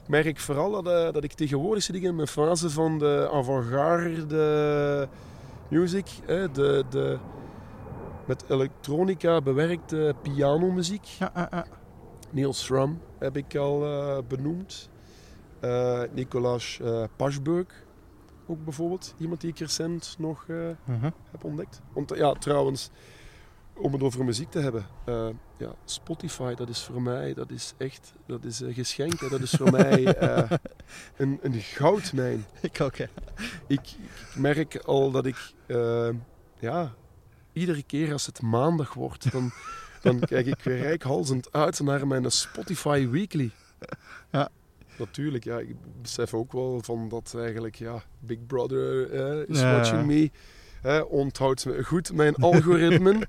ik merk vooral dat, dat ik tegenwoordig zit in mijn fase van de avant-garde music. Hè, de, de met elektronica bewerkte pianomuziek. Ja, ja, ja. Niels Schramm heb ik al eh, benoemd. Eh Nicolaas uh, Paschburg ook bijvoorbeeld. Iemand die ik recent nog eh, Mhm. heb ontdekt. Want eh, ja, trouwens, om het over muziek te hebben. eh, ja, Spotify, dat is voor mij, dat is echt, dat is een geschenk. hè. Dat is voor mij eh, een, een goudmijn. Ik ook, hè. Ik, ik merk al dat ik, eh, ja, iedere keer als het maandag wordt, dan, dan kijk ik weer rijkhalzend uit naar mijn Spotify Weekly. Ja. Natuurlijk, ja, ik besef ook wel van dat eigenlijk, ja, Big Brother eh, is Ja. watching me. eh, onthoudt me goed mijn algoritmen.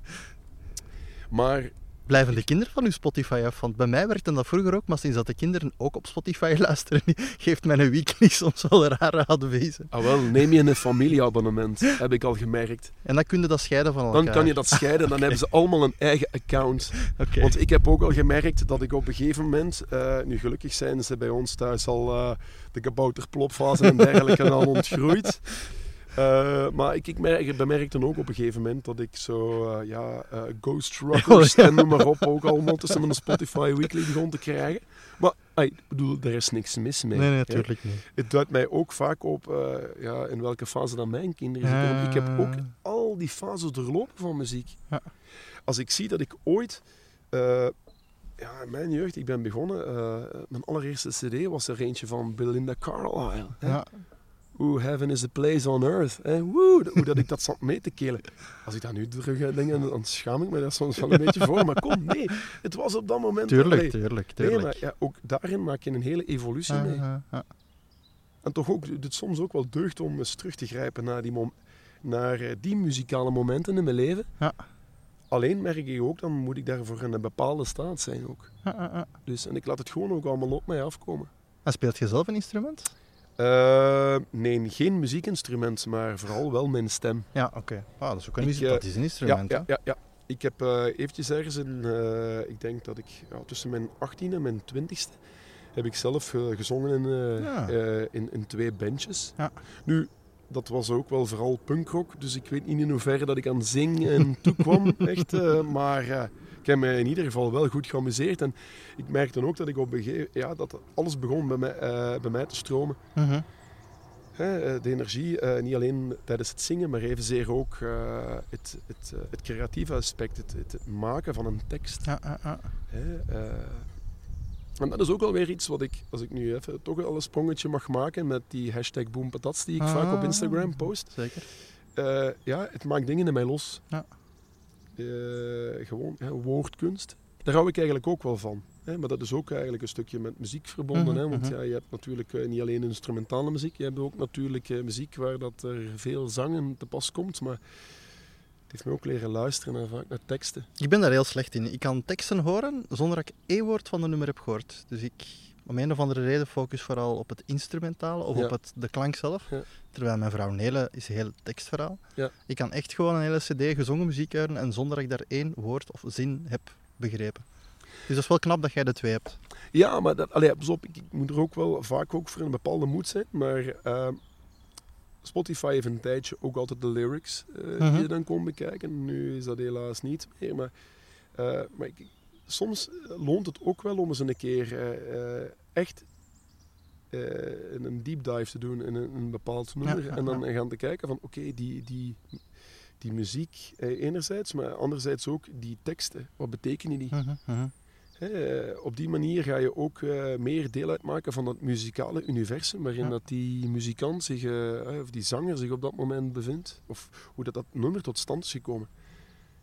maar Blijven de kinderen van uw Spotify af? Want bij mij werkte dat vroeger ook, maar sinds dat de kinderen ook op Spotify luisteren, geeft mijn weekly soms wel rare adviezen. ah wel, neem je een familieabonnement, heb ik al gemerkt. En dan kun je dat scheiden van elkaar. Dan kan je dat scheiden, dan hebben ze allemaal een eigen account. Want ik heb ook al gemerkt dat ik op een gegeven moment, eh, nu gelukkig zijn ze bij ons thuis al eh, de kabouterplopfase en dergelijke al ontgroeid. Eh, maar ik, ik merk, bemerkte ook op een gegeven moment dat ik zo, eh, ja, eh, Ghost Rockers Oh, en noem maar op, ook allemaal tussen mijn Spotify Weekly begon te krijgen. Maar ik bedoel, er is niks mis mee. Nee, natuurlijk niet. Het duidt mij ook vaak op ja, in welke fase dan mijn kinderen zitten. Ik heb ook al die fases doorlopen van muziek. Ja. Als ik zie dat ik ooit, ja, in mijn jeugd, ik ben begonnen, mijn allereerste cd was er eentje van Belinda Carlisle. Ja. Hoe heaven is a place on earth. Hè? Woe, hoe dat ik dat zat mee te kelen. Als ik dat nu terug eh, denk, dan schaam ik me daar soms wel een beetje voor. Maar kom, nee. Het was op dat moment... Tuurlijk, allee, tuurlijk, Nee, tuurlijk. maar ja, ook daarin maak je een hele evolutie Ah, mee. ah, ah. En toch ook, het soms ook wel deugd om eens terug te grijpen naar die, mom- naar eh, die muzikale momenten in mijn leven. Ja. Alleen merk ik ook, dan moet ik daarvoor in een bepaalde staat zijn ook. Dus, en ik laat het gewoon ook allemaal op mij afkomen. En speelt je zelf een instrument? Eh, nee, geen muziekinstrument, maar vooral wel mijn stem. Ja, oké. Ah, dat is ook een dat is een instrument, ja, ja, ja. Ik heb eh, eventjes ergens in, eh, ik denk dat ik ja, tussen mijn 18e en mijn 20ste heb ik zelf gezongen in, Ja. in, in twee bandjes. Ja. Nu, dat was ook wel vooral punkrock, dus ik weet niet in hoeverre dat ik aan zing en toekwam, echt. maar heb me in ieder geval wel goed geamuseerd. En ik merkte ook dat ik op ja, dat alles begon bij mij, eh, bij mij te stromen. Mhm. Hè, eh, de energie, eh, niet alleen tijdens het zingen, maar evenzeer ook het, het, het creatieve aspect, het, het maken van een tekst. Hè, en dat is ook wel weer iets wat ik, als ik nu even toch al een sprongetje mag maken met die hashtag boompatats die ik vaak op Ah. Instagram post. Zeker. Ja, het maakt dingen in mij los. Ja. Eh, gewoon hè, woordkunst. Daar hou ik eigenlijk ook wel van. Hè? Maar dat is ook eigenlijk een stukje met muziek verbonden. Mhm, hè? Want mhm. ja, je hebt natuurlijk eh, niet alleen instrumentale muziek. Je hebt ook natuurlijk eh, muziek waar dat er veel zang in te pas komt. Maar het heeft me ook leren luisteren naar, vaak naar teksten. Ik ben daar heel slecht in. Ik kan teksten horen zonder dat ik één woord van de nummer heb gehoord. Dus ik, om een of andere reden, focus vooral op het instrumentale of Ja. op het, de klank zelf. Ja. Terwijl mijn vrouw Nele is een heel tekstverhaal. Ja. Ik kan echt gewoon een hele cd gezongen muziek horen en zonder dat ik daar één woord of zin heb begrepen. Dus dat is wel knap dat jij de twee hebt. Ja, maar dat, allee, pas op, ik, ik moet er ook wel vaak ook voor een bepaalde moed zijn. Maar eh, Spotify heeft een tijdje ook altijd de lyrics eh, die Mhm. je dan kon bekijken. Nu is dat helaas niet meer. Maar, eh, maar ik, soms loont het ook wel om eens een keer eh, eh, echt eh, een deep dive te doen in een, een bepaald nummer. ja, en dan gaan te kijken van oké, die, die, die muziek eh, enerzijds, maar anderzijds ook die teksten. Wat betekenen die? Mhm, mhm. Eh, op die manier ga je ook eh, meer deel uitmaken van dat muzikale universum waarin dat die muzikant zich, eh, eh, of die zanger zich op dat moment bevindt. Of hoe dat, dat nummer tot stand is gekomen.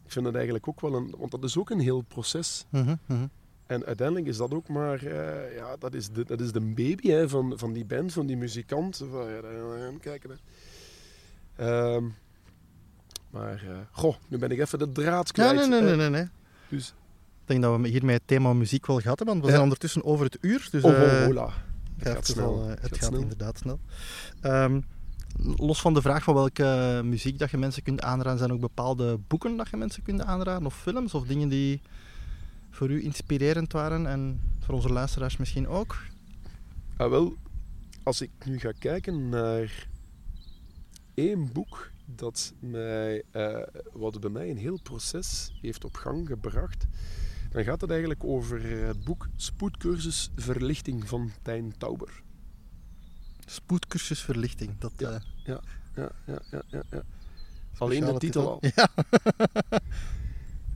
Ik vind dat eigenlijk ook wel een, want dat is ook een heel proces. Mhm, mhm. En uiteindelijk is dat ook maar, eh, ja, dat is de, dat is de baby hè, van, van die band, van die muzikant. Aan kijken. Ehm, maar, eh, goh, nu ben ik even de draad Ja, kwijt. nee, nee, nee, Eh, nee, nee. Dus, Ik denk dat we hiermee het thema muziek wel gehad hebben, want we Ja. zijn ondertussen over het uur. Dus, oh, eh, oh, hola. het gaat gaat snel. wel, eh, Het gaat gaat snel. inderdaad snel. Ehm, los van de vraag van welke muziek dat je mensen kunt aanraden, zijn er ook bepaalde boeken dat je mensen kunt aanraden, of films, of dingen die voor u inspirerend waren en voor onze luisteraars misschien ook? Ah, wel, als ik nu ga kijken naar één boek dat mij, eh, wat bij mij een heel proces heeft op gang gebracht, dan gaat het eigenlijk over het boek Spoedcursus Verlichting van Tijn Tauber. Spoedcursus verlichting. Dat, Ja. eh, Ja, ja, ja, ja, ja. Alleen de titel al. Ja.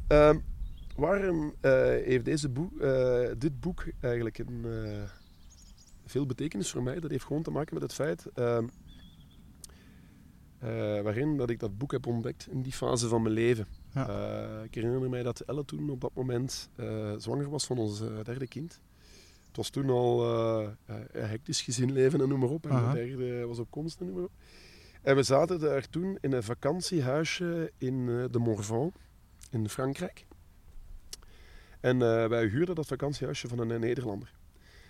Ehm, waarom eh, heeft deze boek, eh, dit boek eigenlijk een, veel betekenis voor mij? Dat heeft gewoon te maken met het feit ehm, eh, waarin dat ik dat boek heb ontdekt in die fase van mijn leven. Ja. Ik herinner mij dat Elle toen op dat moment zwanger was van ons derde kind. Het was toen al een hectisch gezinleven en noem maar op. En Aha. de derde was op komst en noem maar op. En we zaten daar toen in een vakantiehuisje in eh, de Morvan in Frankrijk. En wij huurden dat vakantiehuisje van een Nederlander.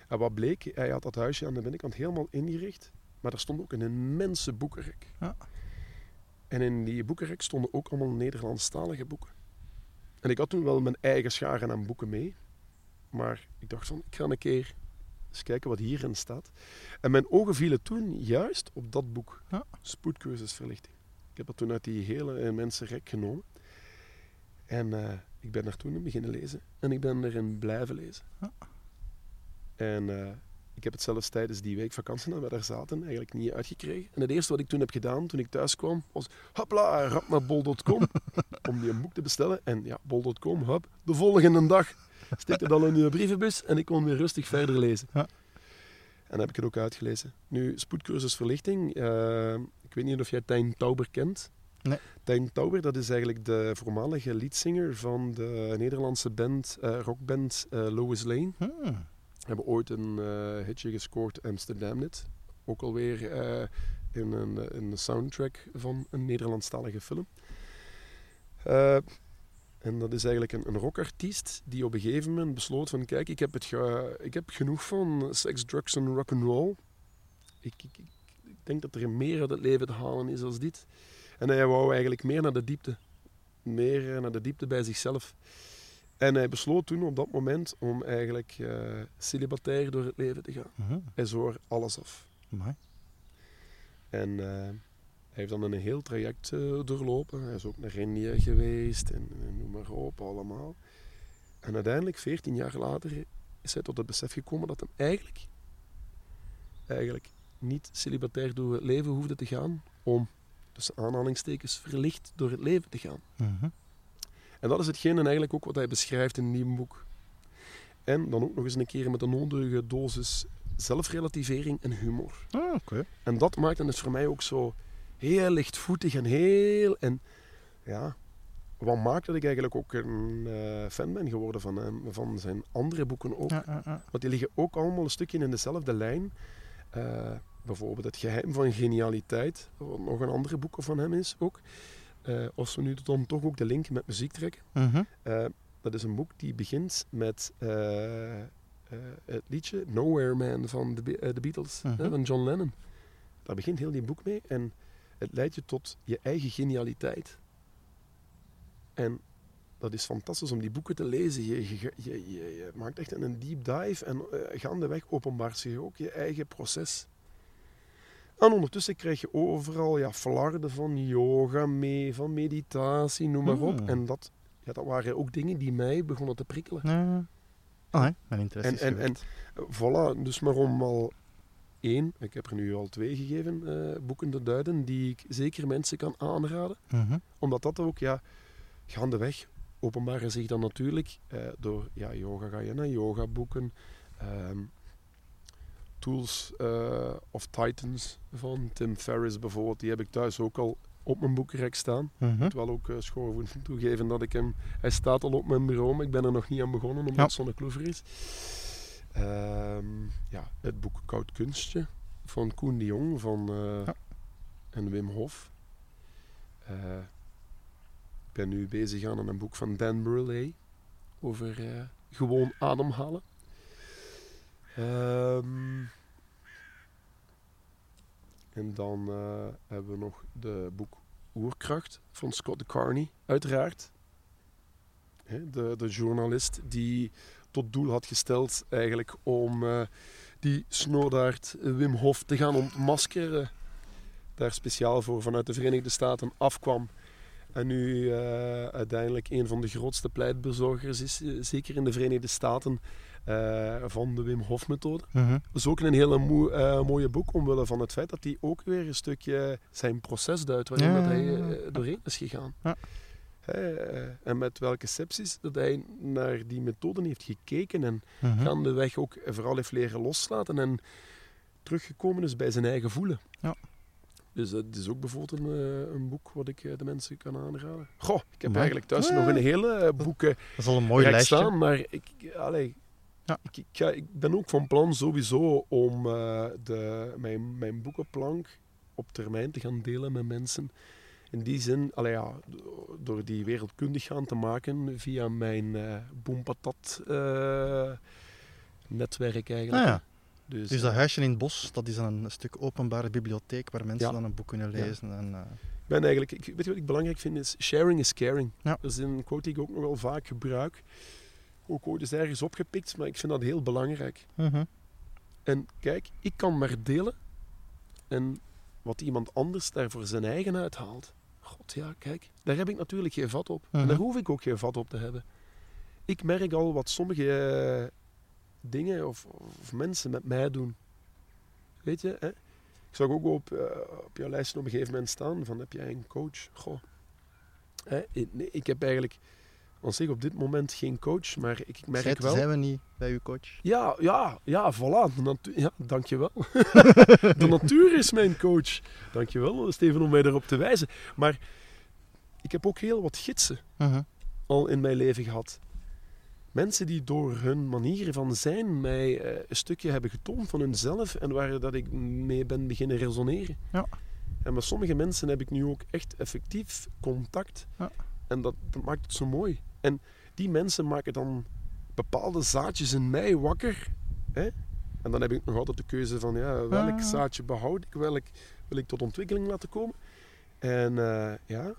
En wat bleek, hij had dat huisje aan de binnenkant helemaal ingericht, maar er stond ook een immense boekenrek. Ja. En in die boekenrek stonden ook allemaal Nederlandstalige boeken. En ik had toen wel mijn eigen scharen aan boeken mee, maar ik dacht van, ik ga een keer eens kijken wat hierin staat. En mijn ogen vielen toen juist op dat boek, Ja. Spoedcursusverlichting. Ik heb dat toen uit die hele immense rek genomen. En eh, ik ben er toen in beginnen lezen. En ik ben erin blijven lezen. Ja. En eh, ik heb het zelfs tijdens die week vakantie dat we daar zaten eigenlijk niet uitgekregen. En het eerste wat ik toen heb gedaan, toen ik thuis kwam, was hopla, rap naar bol.com om die een boek te bestellen. En ja, bol.com, hop, de volgende dag stikte dat in uw brievenbus en ik kon weer rustig verder lezen. Ja. En dan heb ik het ook uitgelezen. Nu, spoedcursus verlichting. eh, ik weet niet of jij Tijn Tauber kent. Nee. Tijn Tauber, dat is eigenlijk de voormalige leadzanger van de Nederlandse band, eh, rockband eh, Lois Lane. Hmm. hebben ooit een hitje gescoord, Amsterdam Net. Ook alweer in, een, in de soundtrack van een Nederlandstalige film. En dat is eigenlijk een, een rockartiest die op een gegeven moment besloot van kijk, ik heb, het ge- ik heb genoeg van seks, drugs en rock'n'roll. Ik, ik, ik, ik denk dat er meer uit het leven te halen is als dit. En hij wou eigenlijk meer naar de diepte. Meer eh, naar de diepte bij zichzelf. En hij besloot toen op dat moment om eigenlijk eh, celibatair door het leven te gaan. Mhm. Hij zoor alles af. Amai. En eh, hij heeft dan een heel traject eh, doorlopen. Hij is ook naar India geweest en, en noem maar op, allemaal. En uiteindelijk, 14 jaar later, is hij tot het besef gekomen dat hem eigenlijk, eigenlijk niet celibatair door het leven hoefde te gaan om, tussen aanhalingstekens, verlicht door het leven te gaan. Mhm. En dat is hetgene eigenlijk ook wat hij beschrijft in nieuwe boek. En dan ook nog eens een keer met een nodige dosis zelfrelativering en humor. Ah, oké. En dat maakte het voor mij ook zo heel lichtvoetig en heel... En ja, wat maakt dat ik eigenlijk ook een eh, fan ben geworden van hem, van zijn andere boeken ook. Ja, ja, ja. Want die liggen ook allemaal een stukje in dezelfde lijn. Eh, bijvoorbeeld Het Geheim van Genialiteit, wat nog een andere boek van hem is ook. Eh, als we nu dan toch ook de link met muziek trekken. Mhm. Dat is een boek die begint met het liedje Nowhere Man van de, Be- de Beatles, Mhm. hè, van John Lennon. Daar begint heel die boek mee en het leidt je tot je eigen genialiteit. En dat is fantastisch om die boeken te lezen. Je, je, je, maakt echt een deep dive en eh, gaandeweg openbaart zich ook je eigen proces. En ondertussen krijg je overal ja, flarden van yoga mee, van meditatie, noem maar op. Hmm. En dat, ja, dat waren ook dingen die mij begonnen te prikkelen. Ah, hè, mijn interesse En, eh, voilà, dus maar om al één, ik heb er nu al twee gegeven, eh, boeken te duiden, die ik zeker mensen kan aanraden. Mhm. Omdat dat ook, ja, gaandeweg openbaren zich dan natuurlijk eh, door, ja, yoga ga je naar yoga boeken. ehm, Tools eh, of Titans van Tim Ferriss bijvoorbeeld, die heb ik thuis ook al op mijn boekenrek staan. Mhm. Ik moet wel ook uh, toegeven dat ik hem... Hij staat al op mijn bureau, maar ik ben er nog niet aan begonnen omdat Ja. het kloever is. Ehm, ja, het boek Koud Kunstje van Koen de Jong van, eh, Ja. en Wim Hof. Eh, ik ben nu bezig aan een boek van Dan Burley over eh, gewoon ademhalen. Ehm, en dan hebben we nog de boek Oerkracht van Scott de Carney, uiteraard. De, de journalist die tot doel had gesteld eigenlijk om eh, die snodaard Wim Hof te gaan ontmaskeren. Daar speciaal voor vanuit de Verenigde Staten afkwam. En nu eh, uiteindelijk een van de grootste pleitbezorgers is, eh, zeker in de Verenigde Staten, van de Wim Hof methode. Mhm. Dat is ook een hele moe- mooie boek, omwille van het feit dat hij ook weer een stukje zijn proces duidt, waarin Ja, hij ja, ja, ja. doorheen is gegaan. Eh, en met welke sepsis dat hij naar die methoden heeft gekeken en Mhm. gaandeweg ook vooral heeft leren loslaten en teruggekomen is bij zijn eigen voelen. Ja. Dus dat is ook bijvoorbeeld een, eh, een boek wat ik eh, de mensen kan aanraden. Goh, ik heb eigenlijk thuis Ja. nog een hele boeken Dat is al een mooi lijstje. staan, maar ik, allee, Ja. ik, ik, ga- ik ben ook van plan sowieso om de, mijn, mijn boekenplank op termijn te gaan delen met mensen. In die zin, allee, ja, do- door die wereldkundig gaan te maken via mijn eh Boempatat eh, netwerk eigenlijk. Ah, ja. Dus, Dus dat huisje in het bos, dat is dan een stuk openbare bibliotheek waar mensen Ja. dan een boek kunnen Ja. lezen. En, eh, ik ben eigenlijk, ik, weet je wat ik belangrijk vind, is sharing is caring. Dat is een quote die ik ook nog wel vaak gebruik. Ook ooit eens ergens opgepikt, maar ik vind dat heel belangrijk. mhm. En kijk, ik kan maar delen. En wat iemand anders daar voor zijn eigen uithaalt. God ja, kijk, daar heb ik natuurlijk geen vat op. En Mhm. daar hoef ik ook geen vat op te hebben. Ik merk al wat sommige eh, dingen of, of mensen met mij doen. Weet je, hè? ik zag ook op, eh, op jouw lijst op een gegeven moment staan van heb jij een coach? Goh. Hè? Nee, ik heb eigenlijk aan zich op dit moment geen coach, maar ik merk Zijn, wel... zijn we niet bij uw coach? Ja, ja, ja, voilà. De ja, dankjewel. de natuur is mijn coach. Dankjewel, Steven, om mij daarop te wijzen. Maar ik heb ook heel wat gidsen Mhm. al in mijn leven gehad. Mensen die door hun manier van zijn mij eh, een stukje hebben getoond van hunzelf en waar dat ik mee ben beginnen resoneren. Ja. En met sommige mensen heb ik nu ook echt effectief contact. Ja. En dat, dat maakt het zo mooi. En die mensen maken dan bepaalde zaadjes in mij wakker. Hè? En dan heb ik nog altijd de keuze van ja, welk Ah. zaadje behoud ik, welk wil ik tot ontwikkeling laten komen. En eh, ja,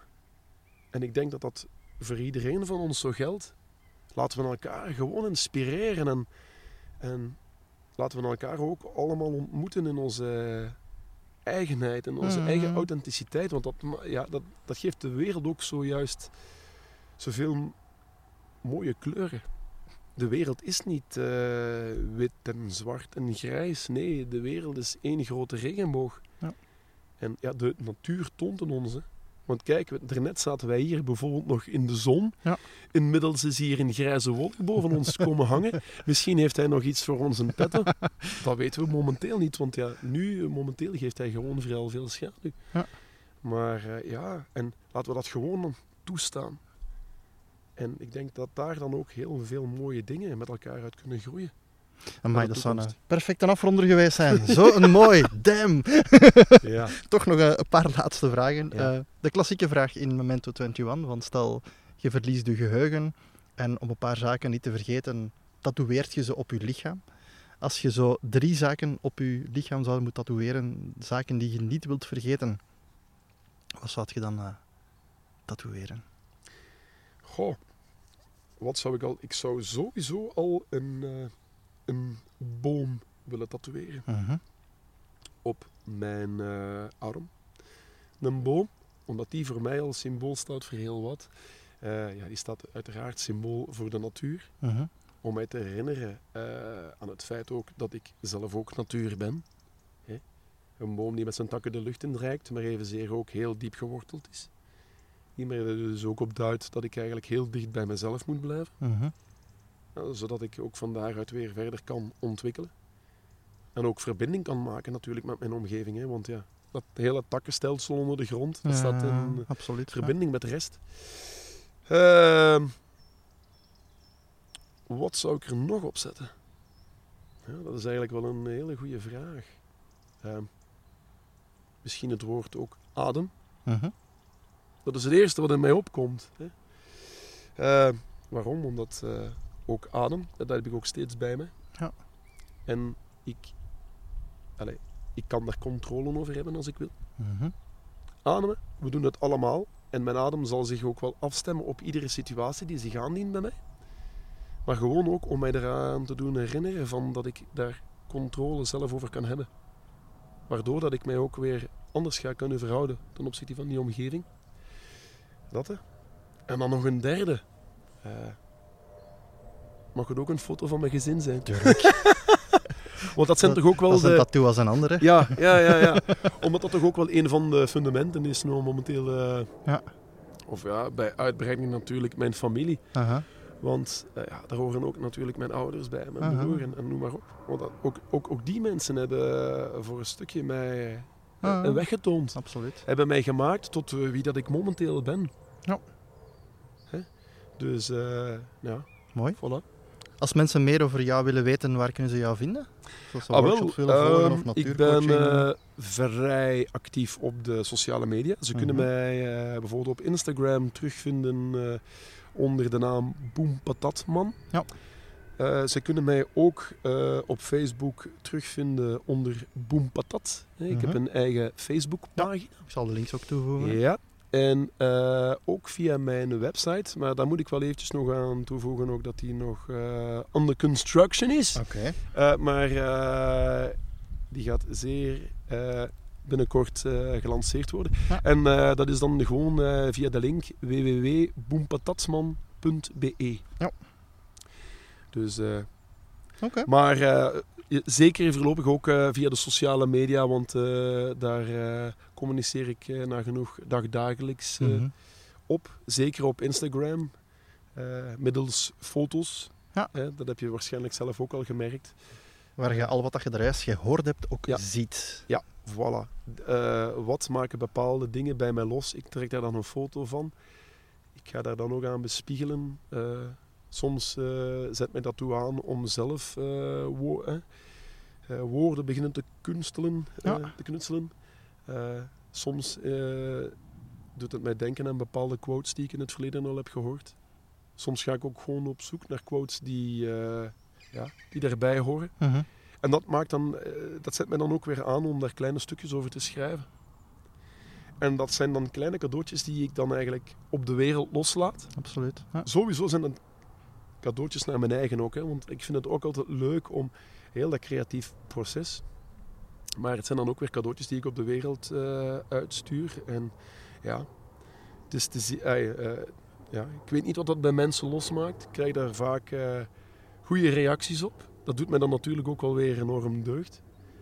en ik denk dat dat voor iedereen van ons zo geldt. Laten we elkaar gewoon inspireren en, en laten we elkaar ook allemaal ontmoeten in onze eigenheid, in onze Mhm. eigen authenticiteit. Want dat, ja, dat, dat geeft de wereld ook zojuist zoveel mooie kleuren. De wereld is niet eh, wit en zwart en grijs. Nee, de wereld is één grote regenboog. Ja. En ja, de natuur toont het ons. Hè. Want kijk, daarnet zaten wij hier bijvoorbeeld nog in de zon. Ja. Inmiddels is hier een grijze wolk boven ons komen hangen. Misschien heeft hij nog iets voor ons in petto. Dat weten we momenteel niet, want ja, nu, eh, momenteel geeft hij gewoon vooral veel schaduw. Ja. Maar eh, ja, en laten we dat gewoon dan toestaan. En ik denk dat daar dan ook heel veel mooie dingen met elkaar uit kunnen groeien. Amai, dat zou een toekomst. perfecte afronder geweest zijn. Zo een mooi, damn. Ja. Toch nog eh, een paar laatste vragen. Ja. Eh, de klassieke vraag in Memento 21, want stel je verliest je geheugen en om een paar zaken niet te vergeten, tatoeëert je ze op je lichaam. Als je zo drie zaken op je lichaam zou moeten tatoeëren, zaken die je niet wilt vergeten, wat zou je dan eh tatoeëren? Goh, wat zou ik al... Ik zou sowieso al een, eh, een boom willen tatoeëren Mhm. op mijn eh, arm. Een boom, omdat die voor mij als symbool staat voor heel wat. Eh, ja, die staat uiteraard symbool voor de natuur. Mhm. Om mij te herinneren aan het feit ook dat ik zelf ook natuur ben. Hè? Een boom die met zijn takken de lucht in reikt, maar evenzeer ook heel diep geworteld is. Die mij er dus ook op duidt dat ik eigenlijk heel dicht bij mezelf moet blijven. Mhm. Zodat ik ook van daaruit weer verder kan ontwikkelen. En ook verbinding kan maken natuurlijk met mijn omgeving. Hè? Want ja, dat hele takkenstelsel onder de grond, dat staat in absoluut. ja. verbinding met de rest. Ehm, wat zou ik er nog op zetten? Ja, dat is eigenlijk wel een hele goede vraag. Ehm, misschien het woord ook adem. Mhm. Dat is het eerste wat in mij opkomt. Hè. Eh, waarom? Omdat eh, ook adem, dat heb ik ook steeds bij me. Ja. En ik, allee, ik kan daar controle over hebben als ik wil. Mhm. Ademen, we doen het allemaal. En mijn adem zal zich ook wel afstemmen op iedere situatie die zich aandient bij mij. Maar gewoon ook om mij eraan te doen herinneren van dat ik daar controle zelf over kan hebben. Waardoor dat ik mij ook weer anders ga kunnen verhouden ten opzichte van die omgeving. Dat hè. En dan nog een derde. Eh, mag het ook een foto van mijn gezin zijn? Tuurlijk. Want dat zijn toch ook wel Dat is een de... tattoo als een andere. Ja, ja, ja, ja. Omdat dat toch ook wel een van de fundamenten is nu momenteel. eh, Ja. Of ja, bij uitbreiding natuurlijk mijn familie. Aha. Want eh, ja, daar horen ook natuurlijk mijn ouders bij, mijn Aha. broer en, en noem maar op. Want dat, ook, ook, ook die mensen hebben eh, voor een stukje mij eh, Ah. een weg getoond. Absoluut. Hebben mij gemaakt tot eh, wie dat ik momenteel ben. Ja. Hè? Dus eh, ja, Mooi. voilà. Als mensen meer over jou willen weten, waar kunnen ze jou vinden? Zoals ze Ah, wel, workshops willen volgen of ik ben eh, vrij actief op de sociale media. Ze kunnen Mhm. mij eh, bijvoorbeeld op Instagram terugvinden eh, onder de naam Boem Patatman. Ja. Eh, ze kunnen mij ook eh, op Facebook terugvinden onder Boem Patat. Eh, Ik heb Mhm. een eigen Facebookpagina. Ik zal de links ook toevoegen. Ja. En ook via mijn website, maar daar moet ik wel eventjes nog aan toevoegen ook dat die nog under construction is. Oké. Maar die gaat zeer binnenkort gelanceerd worden. Ja. En dat is dan gewoon via de link www.boempatatsman.be. Ja. Dus, eh, maar je- zeker voorlopig ook eh, via de sociale media, want daar communiceer ik eh, nagenoeg dagdagelijks eh, Mhm. op. Zeker op Instagram. middels foto's. Ja. Dat heb je waarschijnlijk zelf ook al gemerkt. Waar je al wat dat je er juist gehoord hebt ook Ja. ziet. Ja, voilà. Wat maken bepaalde dingen bij mij los? Ik trek daar dan een foto van. Ik ga daar dan ook aan bespiegelen. Soms eh, zet mij dat toe aan om zelf eh, wo- eh, woorden beginnen te kunstelen. Ja. te knutselen. Soms doet het mij denken aan bepaalde quotes die ik in het verleden al heb gehoord. Soms ga ik ook gewoon op zoek naar quotes die, ja, die daarbij horen. Mhm. En dat, maakt dan, dat zet mij dan ook weer aan om daar kleine stukjes over te schrijven. En dat zijn dan kleine cadeautjes die ik dan eigenlijk op de wereld loslaat. Absoluut. Ja. Sowieso zijn het cadeautjes naar mijn eigen ook. Hè, want ik vind het ook altijd leuk om heel dat creatief proces. Maar het zijn dan ook weer cadeautjes die ik op de wereld eh, uitstuur. En ja, het is te eh, ja, ik weet niet wat dat bij mensen losmaakt. Ik krijg daar vaak eh goede reacties op. Dat doet mij dan natuurlijk ook wel weer enorm deugd.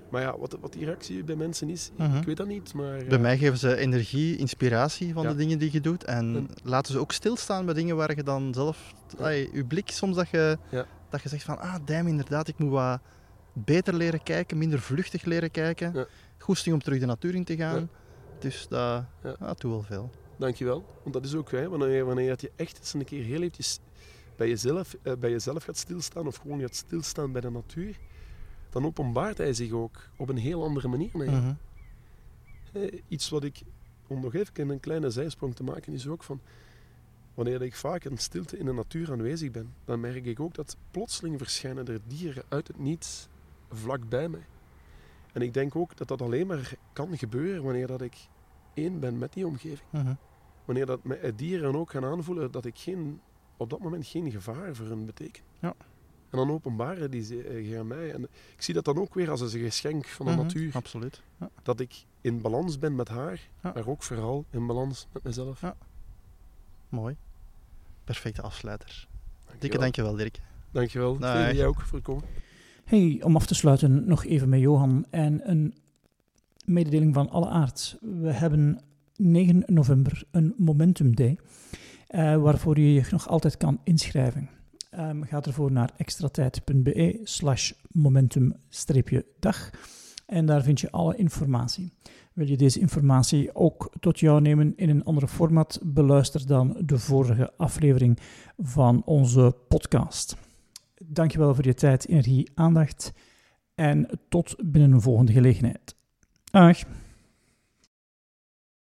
Maar ja, wat, wat die reactie bij mensen is, Mhm. ik weet dat niet. Maar, Bij eh, mij geven ze energie, inspiratie van de dingen die je doet. En En- laten ze ook stilstaan bij dingen waar je dan zelf... Ai, je blik soms dat je, dat je zegt van... Ah, damn, inderdaad, ik moet wat beter leren kijken, minder vluchtig leren kijken. Ja. Goesting om terug de natuur in te gaan. Ja. Dus dat, Ja. dat doet wel veel. Dankjewel. Want dat is ook hè, wanneer, je- wanneer je echt eens een keer heel eventjes bij jezelf, eh, bij jezelf gaat stilstaan of gewoon gaat stilstaan bij de natuur, dan openbaart hij zich ook op een heel andere manier. naar je. Mhm. Iets wat ik, om nog even een kleine zijsprong te maken, is ook van wanneer ik vaak in stilte in de natuur aanwezig ben, dan merk ik ook dat plotseling verschijnen er dieren uit het niets vlak bij mij. En ik denk ook dat dat alleen maar kan gebeuren wanneer dat ik één ben met die omgeving. Mhm. Wanneer dat eh, dieren ook gaan aanvoelen dat ik geen, op dat moment geen gevaar voor hen beteken. Ja. En dan openbaren die ze- eh, zich aan mij. En ik zie dat dan ook weer als een geschenk van de Mhm. natuur. Absoluut. Ja. Dat ik in balans ben met haar, Ja. maar ook vooral in balans met mezelf. Ja. Mooi. Perfecte afsluiter. Dikke Dankjewel. Dirk. Dankjewel. Dag. Veel jij ook voor het komen. Hey, om af te sluiten nog even met Johan en een mededeling van alle aard. We hebben 9 november een Momentum Day, eh, waarvoor je je nog altijd kan inschrijven. Ehm, ga ervoor naar extratijd.be slash momentum-dag en daar vind je alle informatie. Wil je deze informatie ook tot jou nemen in een andere format, beluister dan de vorige aflevering van onze podcast. Dankjewel voor je tijd, energie, aandacht en tot binnen een volgende gelegenheid. Dag.